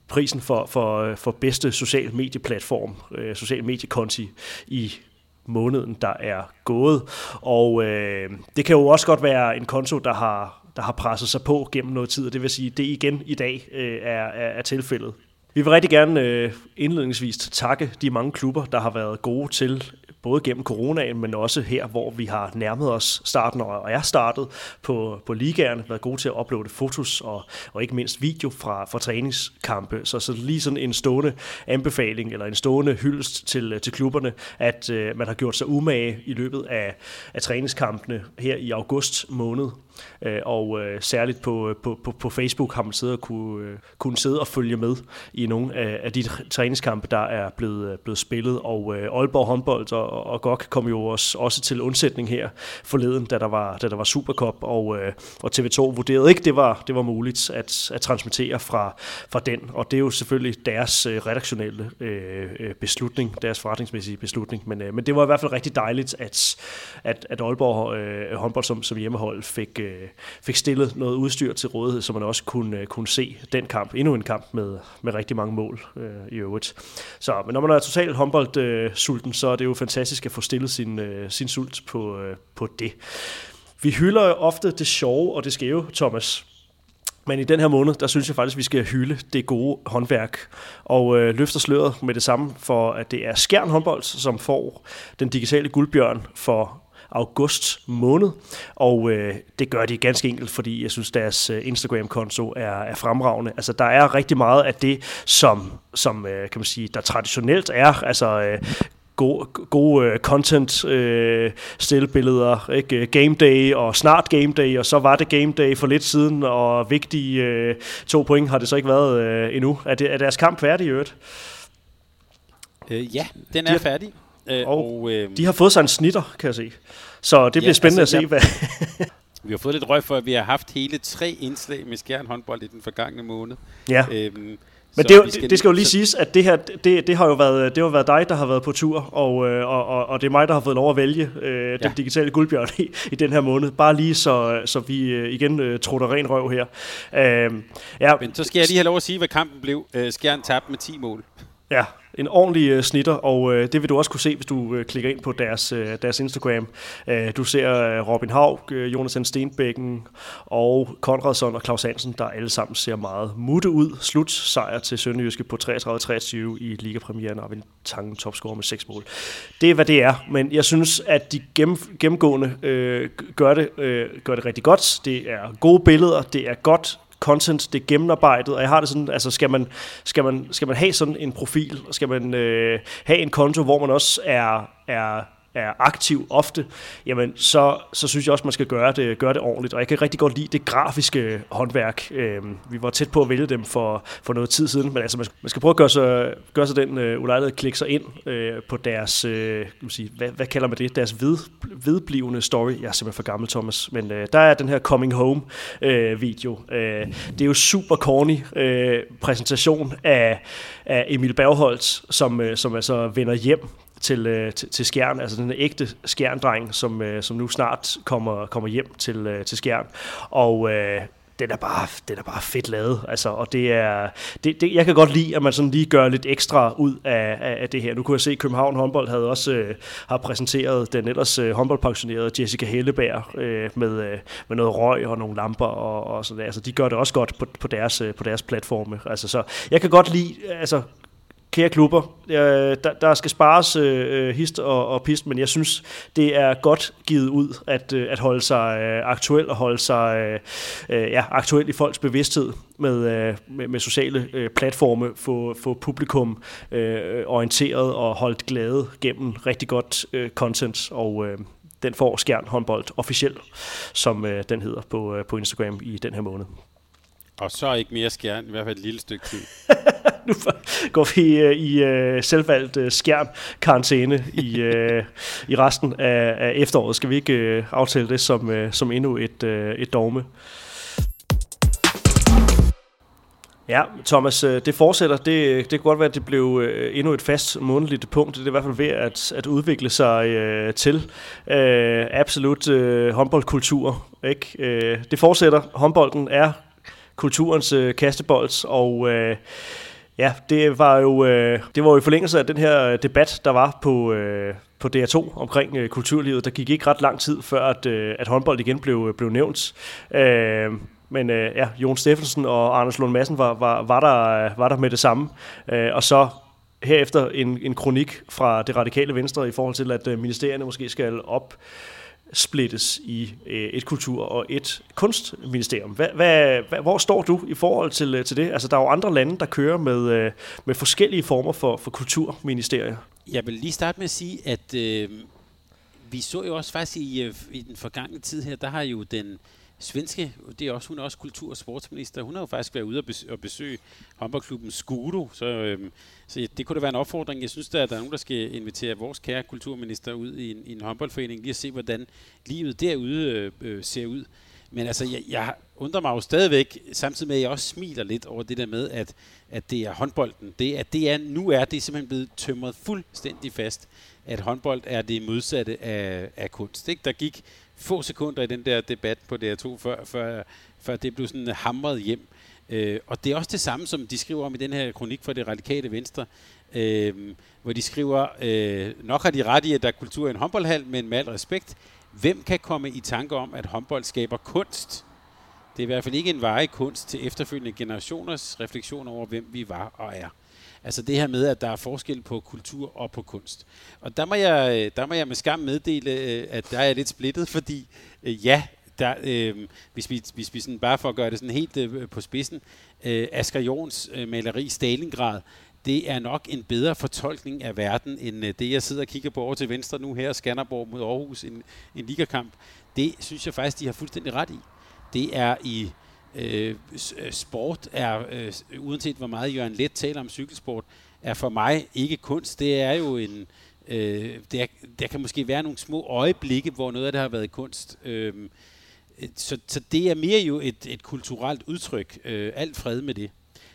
prisen for, for, øh, for bedste social medieplatform, øh, social mediekonti i måneden, der er gået. Og øh, det kan jo også godt være en konto, der har, der har presset sig på gennem noget tid, og det vil sige, at det igen i dag øh, er, er, er tilfældet. Vi vil rigtig gerne øh, indledningsvis takke de mange klubber, der har været gode til både gennem coronaen, men også her, hvor vi har nærmet os starten og er startet på, på ligaerne, været gode til at uploade fotos og, og ikke mindst video fra, fra træningskampe. Så, så lige sådan en stående anbefaling eller en stående hyldest til, til klubberne, at øh, man har gjort sig umage i løbet af, af træningskampene her i august måned. Øh, og øh, særligt på, øh, på, på, på Facebook har man siddet og kunne, øh, kunne sidde og følge med i nogle af, af de træningskampe, der er blevet, øh, blevet spillet. Og øh, Aalborg håndbold og, og GOG kom jo også, også til undsætning her forleden, da der var, da der var Supercup, og, øh, og TV2 vurderede ikke, det var, det var muligt at, at transmittere fra, fra den. Og det er jo selvfølgelig deres øh, redaktionelle øh, beslutning, deres forretningsmæssige beslutning. Men, øh, men det var i hvert fald rigtig dejligt, at, at, at Aalborg øh, håndbold som, som hjemmehold fik, øh, Øh, fik stillet noget udstyr til rådighed, så man også kunne, øh, kunne se den kamp. Endnu en kamp med, med rigtig mange mål øh, i øvrigt. Så, men når man er totalt håndboldsulten, øh, så er det jo fantastisk at få stillet sin, øh, sin sult på, øh, på det. Vi hylder ofte det sjove og det skæve, Thomas. Men i den her måned, der synes jeg faktisk, at vi skal hylde det gode håndværk. Og øh, løfter sløret med det samme for, at det er Skjern håndbold, som får den digitale guldbjørn for august måned, og øh, det gør de ganske enkelt, fordi jeg synes, deres øh, Instagram-konto er, er fremragende. Altså, der er rigtig meget af det, som, som øh, kan man sige, der traditionelt er, altså øh, gode, gode uh, content uh, stillbilleder, ikke? Game day og snart game day, og så var det game day for lidt siden, og vigtige uh, to point har det så ikke været uh, endnu. Er, det, er deres kamp færdig i øvrigt? Uh, ja, den er de har, færdig. Uh, og uh, de har fået sig en snitter, kan jeg se. Så det bliver ja, spændende altså, at se, hvad... <laughs> vi har fået lidt røg for, at vi har haft hele tre indslag med Skjern håndbold i den forgangne måned. Ja. Øhm, Men det, det, skal, det skal jo lige så, siges, at det her, det, det har jo været, det har været dig, der har været på tur, og, øh, og, og, og det er mig, der har fået lov at vælge øh, den ja. digitale guldbjørn i, i den her måned. Bare lige så, så vi øh, igen øh, trutter ren røv her. Øh, ja. Men så skal jeg lige have lov at sige, hvad kampen blev. Øh, Skjern tabte med 10 mål. Ja, en ordentlig uh, snitter, og uh, det vil du også kunne se, hvis du uh, klikker ind på deres, uh, deres Instagram. Uh, du ser uh, Robin Haug, uh, Jonathan Stenbækken og Konradsson og Claus Hansen, der alle sammen ser meget mutte ud. Slut sejr til Sønderjyske på 33-23 i Ligapremieren, og Tangen topscorer med 6 mål. Det er, hvad det er, men jeg synes, at de gennem, gennemgående uh, gør, det, uh, gør det rigtig godt. Det er gode billeder, det er godt content, det er gennemarbejdet, og jeg har det sådan, altså skal man, skal man, skal man have sådan en profil, skal man øh, have en konto, hvor man også er, er er aktiv ofte, jamen så, så synes jeg også, man skal gøre det, gøre det ordentligt. Og jeg kan rigtig godt lide det grafiske håndværk. Øh, vi var tæt på at vælge dem for, for noget tid siden, men altså man, man skal prøve at gøre sig, gøre sig den øh, ulejlighed at klikke sig ind øh, på deres, øh, sige, hvad, hvad kalder man det, deres ved, vedblivende story. Jeg er simpelthen for gammel, Thomas, men øh, der er den her Coming Home øh, video. Øh, det er jo super corny øh, præsentation af, af Emil Bergholtz, som, øh, som altså vender hjem til, øh, til, til Skjern, altså den ægte Skjerndreng, som, øh, som nu snart kommer, kommer hjem til, øh, til Skjern. Og øh, den er bare, den er bare fedt lavet, altså, og det er, det, det, jeg kan godt lide, at man sådan lige gør lidt ekstra ud af, af, af det her. Nu kunne jeg se, at København håndbold havde også øh, har præsenteret den ellers øh, håndboldpensionerede Jessica Helleberg øh, med, øh, med noget røg og nogle lamper og, og sådan der. Altså, de gør det også godt på, på, deres, øh, på deres platforme. Altså, så jeg kan godt lide, altså, kære klubber, der, der skal spares øh, hist og, og pist, men jeg synes, det er godt givet ud at, øh, at holde sig øh, aktuel og holde sig øh, øh, ja, aktuel i folks bevidsthed med, øh, med, med sociale øh, platforme, få, få publikum øh, orienteret og holdt glade gennem rigtig godt øh, content, og øh, den får Skjern håndbold officielt, som øh, den hedder på, øh, på Instagram i den her måned. Og så ikke mere skjern, i hvert fald et lille stykke tid. <laughs> nu går vi uh, i uh, selvvalgt øh, uh, skærm-karantæne i, uh, i resten af, af efteråret. Skal vi ikke uh, aftale det som, uh, som endnu et, uh, et dogme? Ja, Thomas, det fortsætter. Det, det kan godt være, at det blev endnu et fast månedligt punkt. Det er i hvert fald ved at, at udvikle sig øh, til øh, absolut øh, håndboldkultur. Ikke? Øh, det fortsætter. Håndbolden er kulturens øh, kastebold, og øh, ja, det var jo øh, det var jo i forlængelse af den her debat, der var på, øh, på DR2 omkring øh, kulturlivet. Der gik ikke ret lang tid før, at, øh, at håndbold igen blev, øh, blev nævnt. Øh, men øh, ja, Jon Steffensen og Anders Lund Madsen var, var, var, der, øh, var der med det samme. Øh, og så herefter en, en kronik fra det radikale venstre i forhold til, at øh, ministerierne måske skal op splittes i øh, et kultur- og et kunstministerium. Hvad, hvad, hvor står du i forhold til, øh, til det? Altså, der er jo andre lande, der kører med, øh, med forskellige former for, for kulturministerier. Jeg vil lige starte med at sige, at øh, vi så jo også faktisk i, øh, i den forgangne tid her, der har jo den svenske, det er også, hun er også kultur- og sportsminister, hun har jo faktisk været ude og besøge håndboldklubben Skudo, så, øhm, så det kunne da være en opfordring. Jeg synes, at der er nogen, der skal invitere vores kære kulturminister ud i en, i en håndboldforening, lige at se, hvordan livet derude øh, øh, ser ud. Men altså, jeg, jeg undrer mig jo stadigvæk, samtidig med, at jeg også smiler lidt over det der med, at, at det er håndbolden. Det, at det er, nu er det simpelthen blevet tømret fuldstændig fast, at håndbold er det modsatte af, af kunst. Ikke? Der gik få sekunder i den der debat på DR2, før, før, før det blev sådan hamret hjem. Øh, og det er også det samme, som de skriver om i den her kronik fra det radikale venstre, øh, hvor de skriver, øh, nok har de ret i, at der er kultur i en håndboldhal, men med al respekt, hvem kan komme i tanke om, at håndbold skaber kunst? Det er i hvert fald ikke en varig kunst til efterfølgende generationers refleksion over, hvem vi var og er. Altså det her med, at der er forskel på kultur og på kunst. Og der må jeg, øh, der må jeg med skam meddele, øh, at der er lidt splittet, <laughs> fordi øh, ja, der, øh, hvis vi, hvis vi sådan, bare for at gøre det sådan helt øh, på spidsen, øh, Asger Jorns øh, maleri Stalingrad, det er nok en bedre fortolkning af verden, end øh, det, jeg sidder og kigger på over til venstre nu her, Skanderborg mod Aarhus, en, en ligakamp. Det synes jeg faktisk, de har fuldstændig ret i. Det er i Øh, øh, sport er, øh, uanset hvor meget Jørgen Let taler om cykelsport, er for mig ikke kunst. Det er jo en... Øh, der, der kan måske være nogle små øjeblikke, hvor noget af det har været kunst. Øh, så, så det er mere jo et, et kulturelt udtryk. Øh, alt fred med det.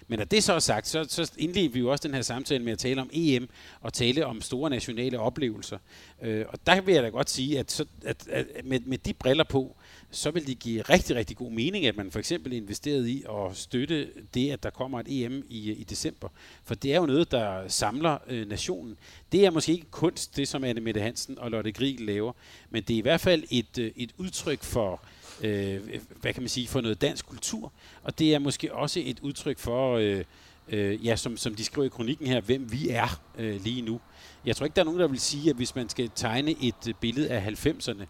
Men når det så er sagt, så, så indledte vi jo også den her samtale med at tale om EM og tale om store nationale oplevelser. Øh, og der vil jeg da godt sige, at, så, at, at med, med de briller på, så vil det give rigtig, rigtig god mening, at man for eksempel investerede i at støtte det, at der kommer et EM i, i december. For det er jo noget, der samler øh, nationen. Det er måske ikke kunst, det som Anne Mette Hansen og Lotte Grieg laver, men det er i hvert fald et, øh, et udtryk for, øh, hvad kan man sige, for noget dansk kultur. Og det er måske også et udtryk for, øh, øh, ja, som, som de skriver i kronikken her, hvem vi er øh, lige nu. Jeg tror ikke, der er nogen, der vil sige, at hvis man skal tegne et øh, billede af 90'erne,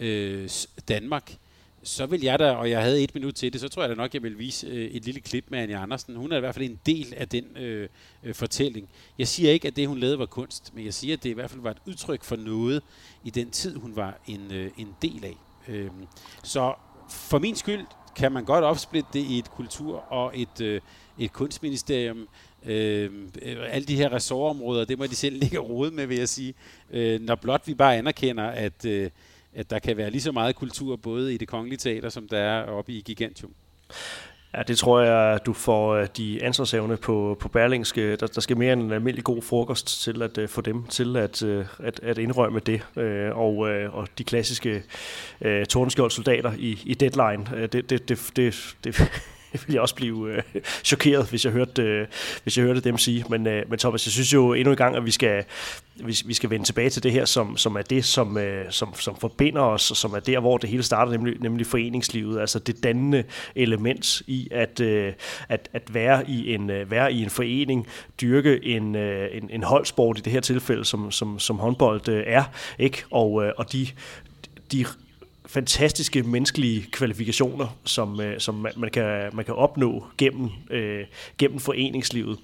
øh, Danmark, så vil jeg da, og jeg havde et minut til det, så tror jeg da nok, jeg vil vise øh, et lille klip med Anja Andersen. Hun er i hvert fald en del af den øh, øh, fortælling. Jeg siger ikke, at det, hun lavede, var kunst, men jeg siger, at det i hvert fald var et udtryk for noget i den tid, hun var en, øh, en del af. Øh, så for min skyld kan man godt opsplitte det i et kultur- og et, øh, et kunstministerium. Øhm, øh, alle de her ressortområder, det må de selv ligge rode med, vil jeg sige. Øh, når blot vi bare anerkender, at... Øh, at der kan være lige så meget kultur både i det kongelige teater, som der er oppe i Gigantium. Ja, det tror jeg, du får øh, de ansvarshavne på, på Berlingske. Der, der skal mere en almindelig god frokost til at uh, få dem til at, uh, at, at indrømme det. Uh, og, uh, og de klassiske uh, tordenskjold-soldater i, i deadline, uh, det, det, det, det, det <laughs> ville jeg også blive øh, chokeret, hvis jeg, hørte, øh, hvis jeg hørte dem sige. Men, øh, men Thomas, jeg synes jo endnu en gang, at vi skal, vi, vi skal vende tilbage til det her, som, som er det, som, øh, som, som forbinder os, og som er der, hvor det hele starter, nemlig, nemlig foreningslivet. Altså det dannende element i at, øh, at, at være, i en, øh, være i en forening, dyrke en, øh, en, en holdsport i det her tilfælde, som, som, som håndbold øh, er. ikke Og, øh, og de, de fantastiske menneskelige kvalifikationer, som, øh, som man, man, kan, man kan opnå gennem, øh, gennem foreningslivet.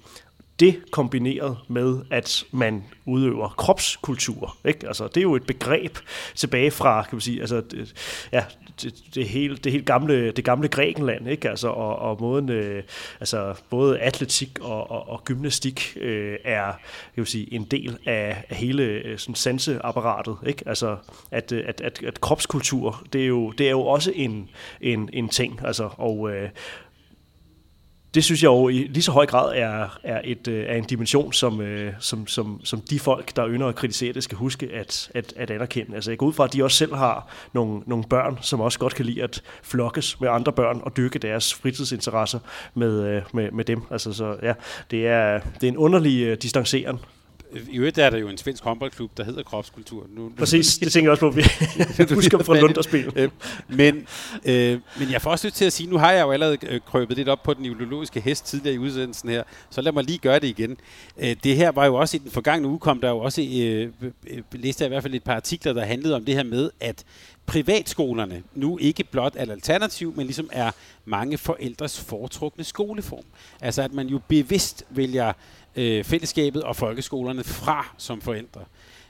Det kombineret med, at man udøver kropskultur. Ikke? Altså, det er jo et begreb tilbage fra, kan man sige, altså, det, ja, det, det, hele, det helt gamle, det gamle Grækenland, ikke? Altså, og, og måden, øh, altså, både atletik og, og, og gymnastik øh, er kan man sige, en del af, af hele øh, sådan, sanseapparatet. Ikke? Altså, at, øh, at, at, at kropskultur, det er jo, det er jo også en, en, en ting. Altså, og, øh, det synes jeg jo i lige så høj grad er, er, et, øh, er en dimension, som, øh, som, som, som de folk, der ynder at kritisere det, skal huske at, at, at anerkende. Altså jeg går ud fra, at de også selv har nogle, nogle børn, som også godt kan lide at flokkes med andre børn og dyrke deres fritidsinteresser med, øh, med, med dem. Altså så ja, det er, det er en underlig distancering, distanceren i øvrigt er der jo en svensk håndboldklub, der hedder Kropskultur. Nu, nu Præcis, det tænker jeg også på, vi <laughs> husker fra Lunderspil. Øh, men, øh, men jeg får også lyst til at sige, nu har jeg jo allerede øh, krøbet lidt op på den ideologiske hest tidligere i udsendelsen her, så lad mig lige gøre det igen. Øh, det her var jo også i den forgangne uge, kom der jo også, øh, øh, læste jeg i hvert fald et par artikler, der handlede om det her med, at privatskolerne nu ikke blot er et alternativ, men ligesom er mange forældres foretrukne skoleform. Altså at man jo bevidst vælger øh, fællesskabet og folkeskolerne fra som forældre.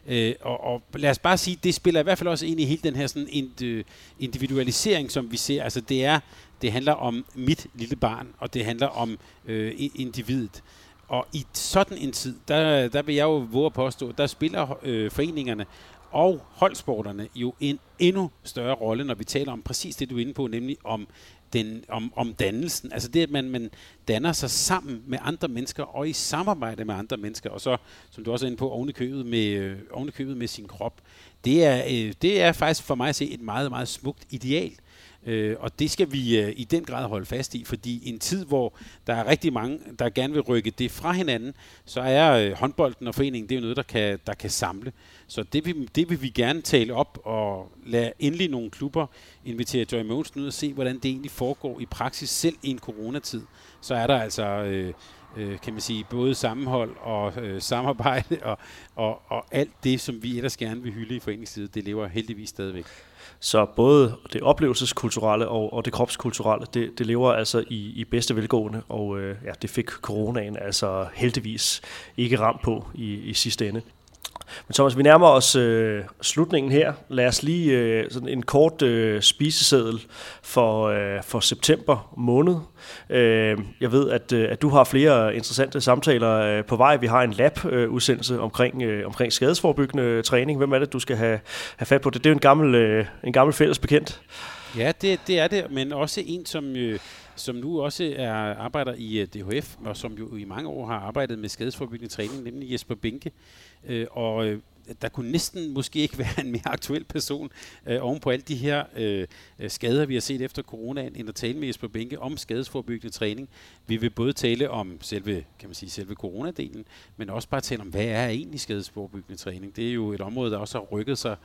Øh, og, og lad os bare sige, det spiller i hvert fald også ind i hele den her sådan øh, individualisering, som vi ser. Altså det er, det handler om mit lille barn, og det handler om øh, individet. Og i sådan en tid, der, der vil jeg jo våge at påstå, der spiller øh, foreningerne og holdsporterne jo en endnu større rolle, når vi taler om præcis det, du er inde på, nemlig om den, om, om dannelsen. Altså det, at man, man danner sig sammen med andre mennesker og i samarbejde med andre mennesker, og så, som du også er inde på, ovenikøbet med, øh, ovenikøbet med sin krop. Det er, øh, det er faktisk for mig at se et meget, meget smukt ideal. Øh, og det skal vi øh, i den grad holde fast i, fordi i en tid, hvor der er rigtig mange, der gerne vil rykke det fra hinanden, så er øh, håndbolden og foreningen, det er jo noget, der kan, der kan samle. Så det vil, det vil vi gerne tale op og lade endelig nogle klubber invitere Joy Mogensen ud og se, hvordan det egentlig foregår i praksis, selv i en coronatid. Så er der altså... Øh, øh, kan man sige, både sammenhold og øh, samarbejde <laughs> og, og, og alt det, som vi ellers gerne vil hylde i foreningslivet, det lever heldigvis stadigvæk. Så både det oplevelseskulturelle og, og det kropskulturelle, det, det lever altså i, i bedste velgående, og øh, ja, det fik coronaen altså heldigvis ikke ramt på i, i sidste ende. Men Thomas, vi nærmer os øh, slutningen her. Lad os lige øh, sådan en kort øh, spiseseddel for, øh, for september måned. Øh, jeg ved, at, øh, at du har flere interessante samtaler øh, på vej. Vi har en lab-udsendelse øh, omkring, øh, omkring skadesforbyggende øh, træning. Hvem er det, du skal have, have fat på? Det, det er jo en gammel, øh, en gammel fælles bekendt. Ja, det, det er det, men også en, som... Øh som nu også er arbejder i øh, DHF, og som jo i mange år har arbejdet med skadesforbyggende træning, nemlig Jesper Binke. Øh, og øh, der kunne næsten måske ikke <laughs> være en mere aktuel person øh, oven på alle de her øh, øh, skader, vi har set efter coronaen, end at tale med Jesper Binke om skadesforbyggende træning. Vi vil både tale om selve, kan man sige, selve coronadelen, men også bare tale om, hvad er egentlig skadesforbyggende træning? Det er jo et område, der også har rykket sig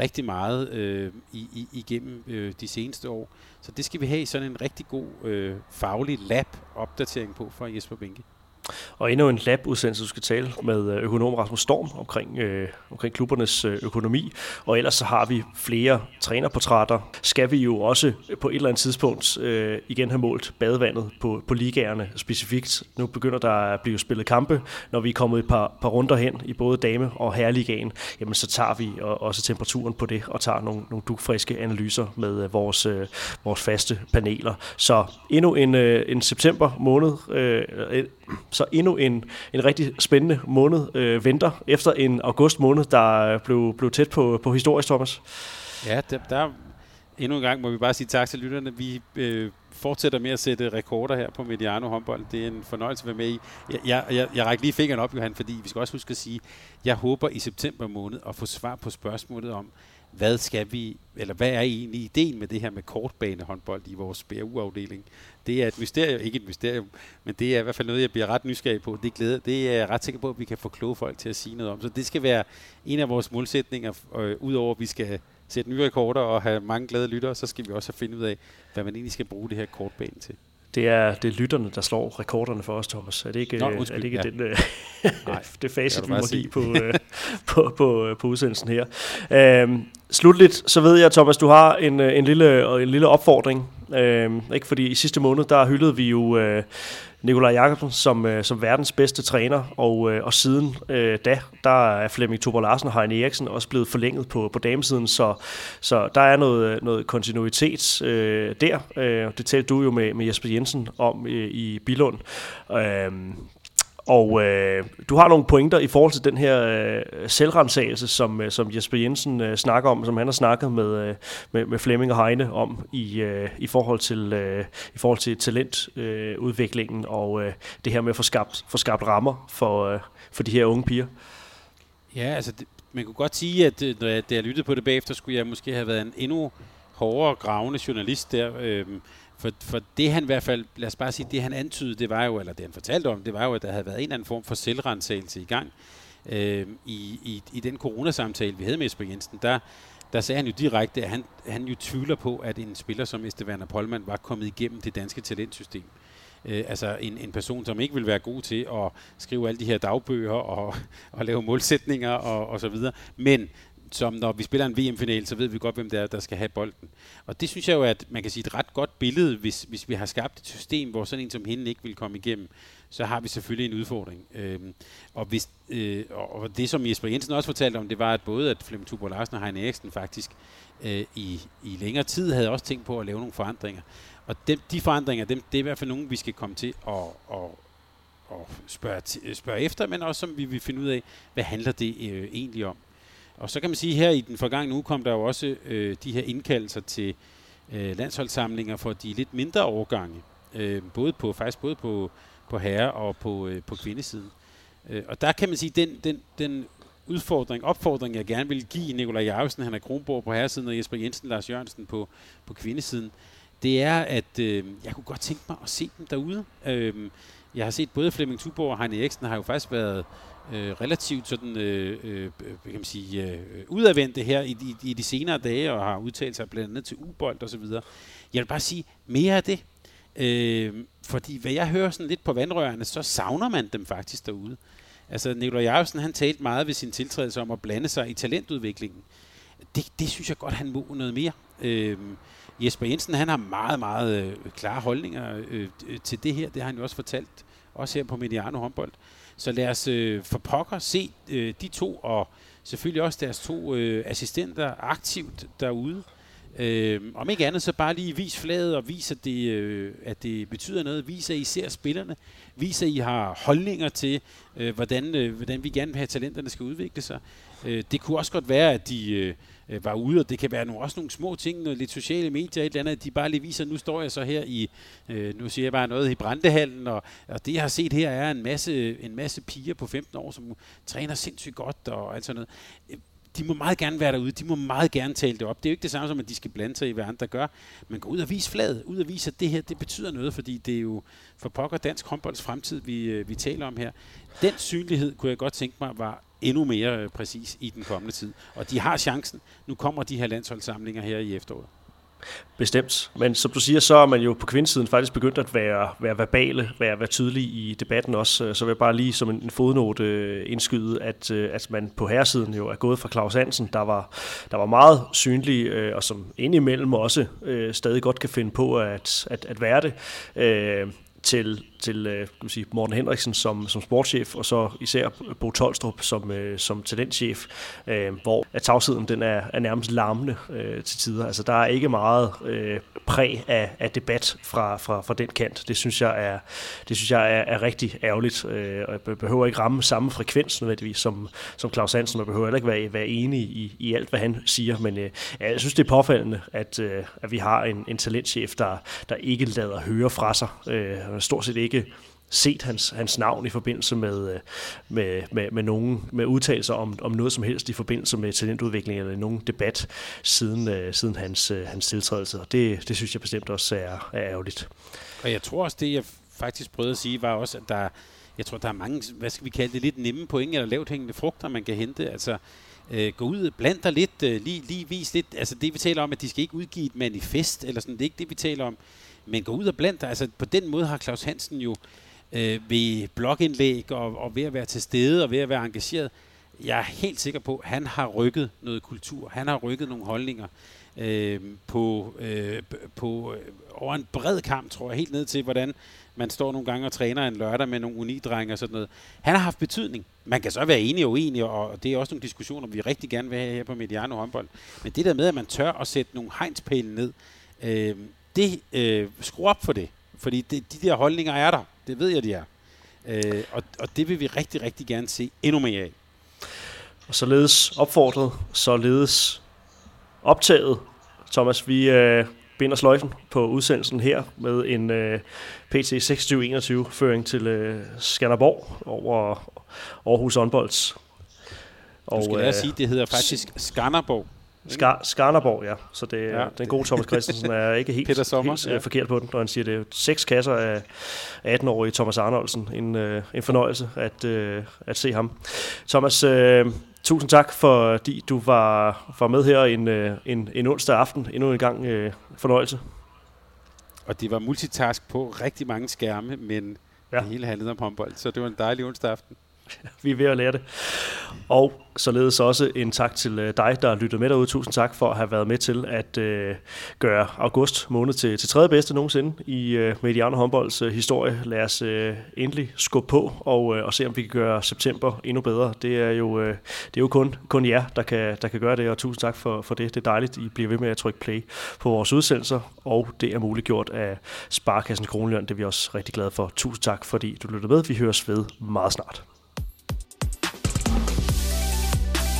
rigtig meget øh, i, i, igennem øh, de seneste år. Så det skal vi have sådan en rigtig god øh, faglig lab-opdatering på fra Jesper Binke. Og endnu en lab-udsendelse, du skal tale med øh, økonom Rasmus Storm omkring, øh, omkring klubbernes øh, økonomi. Og ellers så har vi flere trænerportrætter. Skal vi jo også på et eller andet tidspunkt øh, igen have målt badevandet på, på ligaerne specifikt. Nu begynder der at blive spillet kampe. Når vi er kommet et par, par runder hen i både dame- og herreligaen, jamen så tager vi også temperaturen på det og tager nogle, nogle dugfriske analyser med øh, vores, øh, vores faste paneler. Så endnu en, øh, en september måned, øh, så endnu en, en rigtig spændende måned øh, venter, efter en august måned, der øh, blev, blev tæt på, på historisk, Thomas. Ja, der, der endnu en gang må vi bare sige tak til lytterne. Vi øh, fortsætter med at sætte rekorder her på Mediano håndbold. Det er en fornøjelse at være med i. Jeg, jeg, jeg, jeg rækker lige fingeren op, Johan, fordi vi skal også huske at sige, jeg håber i september måned at få svar på spørgsmålet om, hvad skal vi, eller hvad er egentlig ideen med det her med kortbane håndbold i vores BRU-afdeling? Det er et mysterium, ikke et mysterium, men det er i hvert fald noget, jeg bliver ret nysgerrig på. Det, glæder, det er jeg ret sikker på, at vi kan få kloge folk til at sige noget om. Så det skal være en af vores målsætninger, øh, udover at vi skal sætte nye rekorder og have mange glade lyttere, så skal vi også have finde ud af, hvad man egentlig skal bruge det her kortbane til. Det er, det er lytterne, der slår rekorderne for os, Thomas. Er det ikke, Nå, undskyld, er det, ikke ja. den, øh, Nej, <laughs> det facit, vi må give på, øh, på, på, på udsendelsen her? Øhm, slutligt, så ved jeg, Thomas, du har en, øh, en, lille, en lille opfordring. Øhm, ikke? Fordi i sidste måned, der hyldede vi jo øh, Nikolaj Jakobsen som, øh, som verdens bedste træner, og, øh, og siden øh, da, der er Flemming Tuber Larsen og Heine Eriksen også blevet forlænget på, på damesiden, så, så der er noget, noget kontinuitet øh, der. Øh, det talte du jo med, med Jesper Jensen om øh, i Bilund. Øh, og øh, du har nogle pointer i forhold til den her øh, selvrensagelse, som, øh, som Jesper Jensen øh, snakker om, som han har snakket med, øh, med, med Flemming og Heine om i, øh, i, forhold til, øh, i forhold til talentudviklingen øh, og øh, det her med at få skabt, få skabt rammer for, øh, for de her unge piger. Ja, altså det, man kunne godt sige, at øh, når jeg, da jeg lyttede på det bagefter, skulle jeg måske have været en endnu hårdere gravende journalist der. Øh, for, for det han i hvert fald, lad os bare sige, det han antydede, det var jo, eller det han fortalte om, det var jo, at der havde været en eller anden form for selvrensagelse i gang. Øh, i, i, I den coronasamtale, vi havde med Esben Jensen, der, der sagde han jo direkte, at han, han jo tvivler på, at en spiller som Estevan Polman var kommet igennem det danske talentsystem. Øh, altså en, en person, som ikke vil være god til at skrive alle de her dagbøger og, og lave målsætninger og, og så videre, men som når vi spiller en VM-final, så ved vi godt, hvem det er, der skal have bolden. Og det synes jeg jo, at man kan sige et ret godt billede, hvis, hvis vi har skabt et system, hvor sådan en som hende ikke vil komme igennem, så har vi selvfølgelig en udfordring. Øhm, og, hvis, øh, og det, som Jesper Jensen også fortalte om, det var, at både at Flemming Tubor Larsen og Heine Eriksen faktisk øh, i, i længere tid havde også tænkt på at lave nogle forandringer. Og dem, de forandringer, dem, det er i hvert fald nogen, vi skal komme til at, at, at spørge, spørge efter, men også som vi vil finde ud af, hvad handler det øh, egentlig om. Og så kan man sige, at her i den forgangne uge kom der jo også øh, de her indkaldelser til øh, landsholdssamlinger for de lidt mindre årgange. Øh, både på, faktisk både på, på herre- og på, øh, på kvindesiden. Øh, og der kan man sige, den, den, den udfordring, opfordring, jeg gerne vil give Nikolaj Jarvsen, han er Kronborg på herresiden, og Jesper Jensen, Lars Jørgensen på, på kvindesiden, det er, at øh, jeg kunne godt tænke mig at se dem derude. Øh, jeg har set både Flemming Tuborg og Heine Eriksen har jo faktisk været øh, relativt sådan, øh, øh, øh kan man sige, øh, udadvendte her i, i, i de senere dage, og har udtalt sig blandt andet til ubold og så videre. Jeg vil bare sige mere af det. Øh, fordi hvad jeg hører sådan lidt på vandrørene, så savner man dem faktisk derude. Altså Nikolaj Jarvsen, han talte meget ved sin tiltrædelse om at blande sig i talentudviklingen. Det, det synes jeg godt, han må noget mere. Øh, Jesper Jensen, han har meget, meget øh, klare holdninger øh, til det her. Det har han jo også fortalt, også her på Mediano håndbold. Så lad os øh, for pokker se øh, de to, og selvfølgelig også deres to øh, assistenter aktivt derude. Øh, om ikke andet, så bare lige vis flaget og vis, at det, øh, at det betyder noget. Vis, at I ser spillerne. Vis, at I har holdninger til, øh, hvordan, øh, hvordan vi gerne vil have talenterne skal udvikle sig. Øh, det kunne også godt være, at de øh, øh, var ude, og det kan være nogle, også nogle små ting, noget lidt sociale medier, et eller andet, de bare lige viser, nu står jeg så her i, øh, nu siger jeg bare noget, i Brandehallen, og, og det jeg har set her er en masse, en masse piger på 15 år, som træner sindssygt godt og alt sådan noget øh, de må meget gerne være derude, de må meget gerne tale det op. Det er jo ikke det samme som, at de skal blande sig i, hvad andre gør, men gå ud og vise flaget, ud og vise, at det her, det betyder noget, fordi det er jo for pokker dansk håndbolds fremtid, vi, øh, vi taler om her. Den synlighed kunne jeg godt tænke mig var endnu mere øh, præcis i den kommende tid. Og de har chancen. Nu kommer de her landsholdssamlinger her i efteråret. Bestemt. Men som du siger, så er man jo på kvindesiden faktisk begyndt at være, være verbale, være, være tydelig i debatten også. Øh, så vil jeg bare lige som en fodnote øh, indskyde, at, at man på herresiden jo er gået fra Claus Hansen, der var, der var meget synlig, og som indimellem også stadig godt kan finde på at, at, at være det, til til øh, kan sige, Morten Henriksen som, som sportschef, og så især Bo Tolstrup som, øh, som talentchef, øh, hvor at tavsheden den er, er nærmest larmende øh, til tider. Altså der er ikke meget øh, præg af, af debat fra, fra, fra den kant. Det synes jeg er, det synes jeg er, er rigtig ærgerligt, øh, og jeg behøver ikke ramme samme frekvens nødvendigvis som, som Claus Hansen, og behøver heller ikke være, være enig i, i alt, hvad han siger, men øh, jeg synes, det er påfaldende, at, øh, at vi har en, en talentchef, der, der ikke lader høre fra sig. Øh, stort set ikke ikke set hans, hans navn i forbindelse med, øh, med, med, med, nogen, med udtalelser om, om noget som helst i forbindelse med talentudvikling eller nogen debat siden, øh, siden hans, øh, hans tiltrædelse. Og det, det synes jeg bestemt også er, er ærgerligt. Og jeg tror også, det jeg faktisk prøvede at sige, var også, at der, jeg tror, der er mange, hvad skal vi kalde det, lidt nemme point eller lavt hængende frugter, man kan hente. Altså, øh, gå ud, bland dig lidt, øh, lige, lige vis lidt, altså det vi taler om, at de skal ikke udgive et manifest, eller sådan, det er ikke det, vi taler om. Men gå ud og bland dig. Altså, på den måde har Claus Hansen jo øh, ved blogindlæg og, og ved at være til stede og ved at være engageret, jeg er helt sikker på, at han har rykket noget kultur. Han har rykket nogle holdninger øh, på, øh, på øh, over en bred kamp, tror jeg, helt ned til, hvordan man står nogle gange og træner en lørdag med nogle unidrenge og sådan noget. Han har haft betydning. Man kan så være enig og uenig, og det er også nogle diskussioner, vi rigtig gerne vil have her på Mediano håndbold. Men det der med, at man tør at sætte nogle hegnspæle ned, øh, det øh, skru op for det. Fordi det, de der holdninger er der. Det ved jeg, de er. Øh, og, og det vil vi rigtig, rigtig gerne se endnu mere af. Og således opfordret, således optaget. Thomas, vi øh, binder sløjfen på udsendelsen her med en øh, PT 26-21 føring til øh, Skanderborg over Aarhus Håndbolds. Og, du skal at sige, det hedder faktisk Skanderborg. Skar, Skarnerborg, ja. Så det, ja, den gode Thomas Christensen er <laughs> ikke helt, Peter Sommer, helt ja. Øh, forkert på den, når han siger, det er seks kasser af 18-årige Thomas Arnoldsen. En, øh, en fornøjelse at, øh, at se ham. Thomas, øh, tusind tak, fordi du var, var med her en, øh, en, en onsdag aften. Endnu en gang øh, fornøjelse. Og det var multitask på rigtig mange skærme, men ja. det hele handlede om håndbold, så det var en dejlig onsdag aften. <laughs> vi er ved at lære det. Og således også en tak til øh, dig, der lyttede med derude. Tusind tak for at have været med til at øh, gøre august måned til, til tredje bedste nogensinde i øh, Mediano håndbolds øh, historie. Lad os øh, endelig skubbe på og, øh, og se, om vi kan gøre september endnu bedre. Det er jo, øh, det er jo kun, kun jer, der kan, der kan gøre det, og tusind tak for, for det. Det er dejligt, I bliver ved med at trykke play på vores udsendelser, og det er muliggjort af Sparkassen Kronløn. Det er vi også rigtig glade for. Tusind tak, fordi du lyttede med. Vi høres ved meget snart.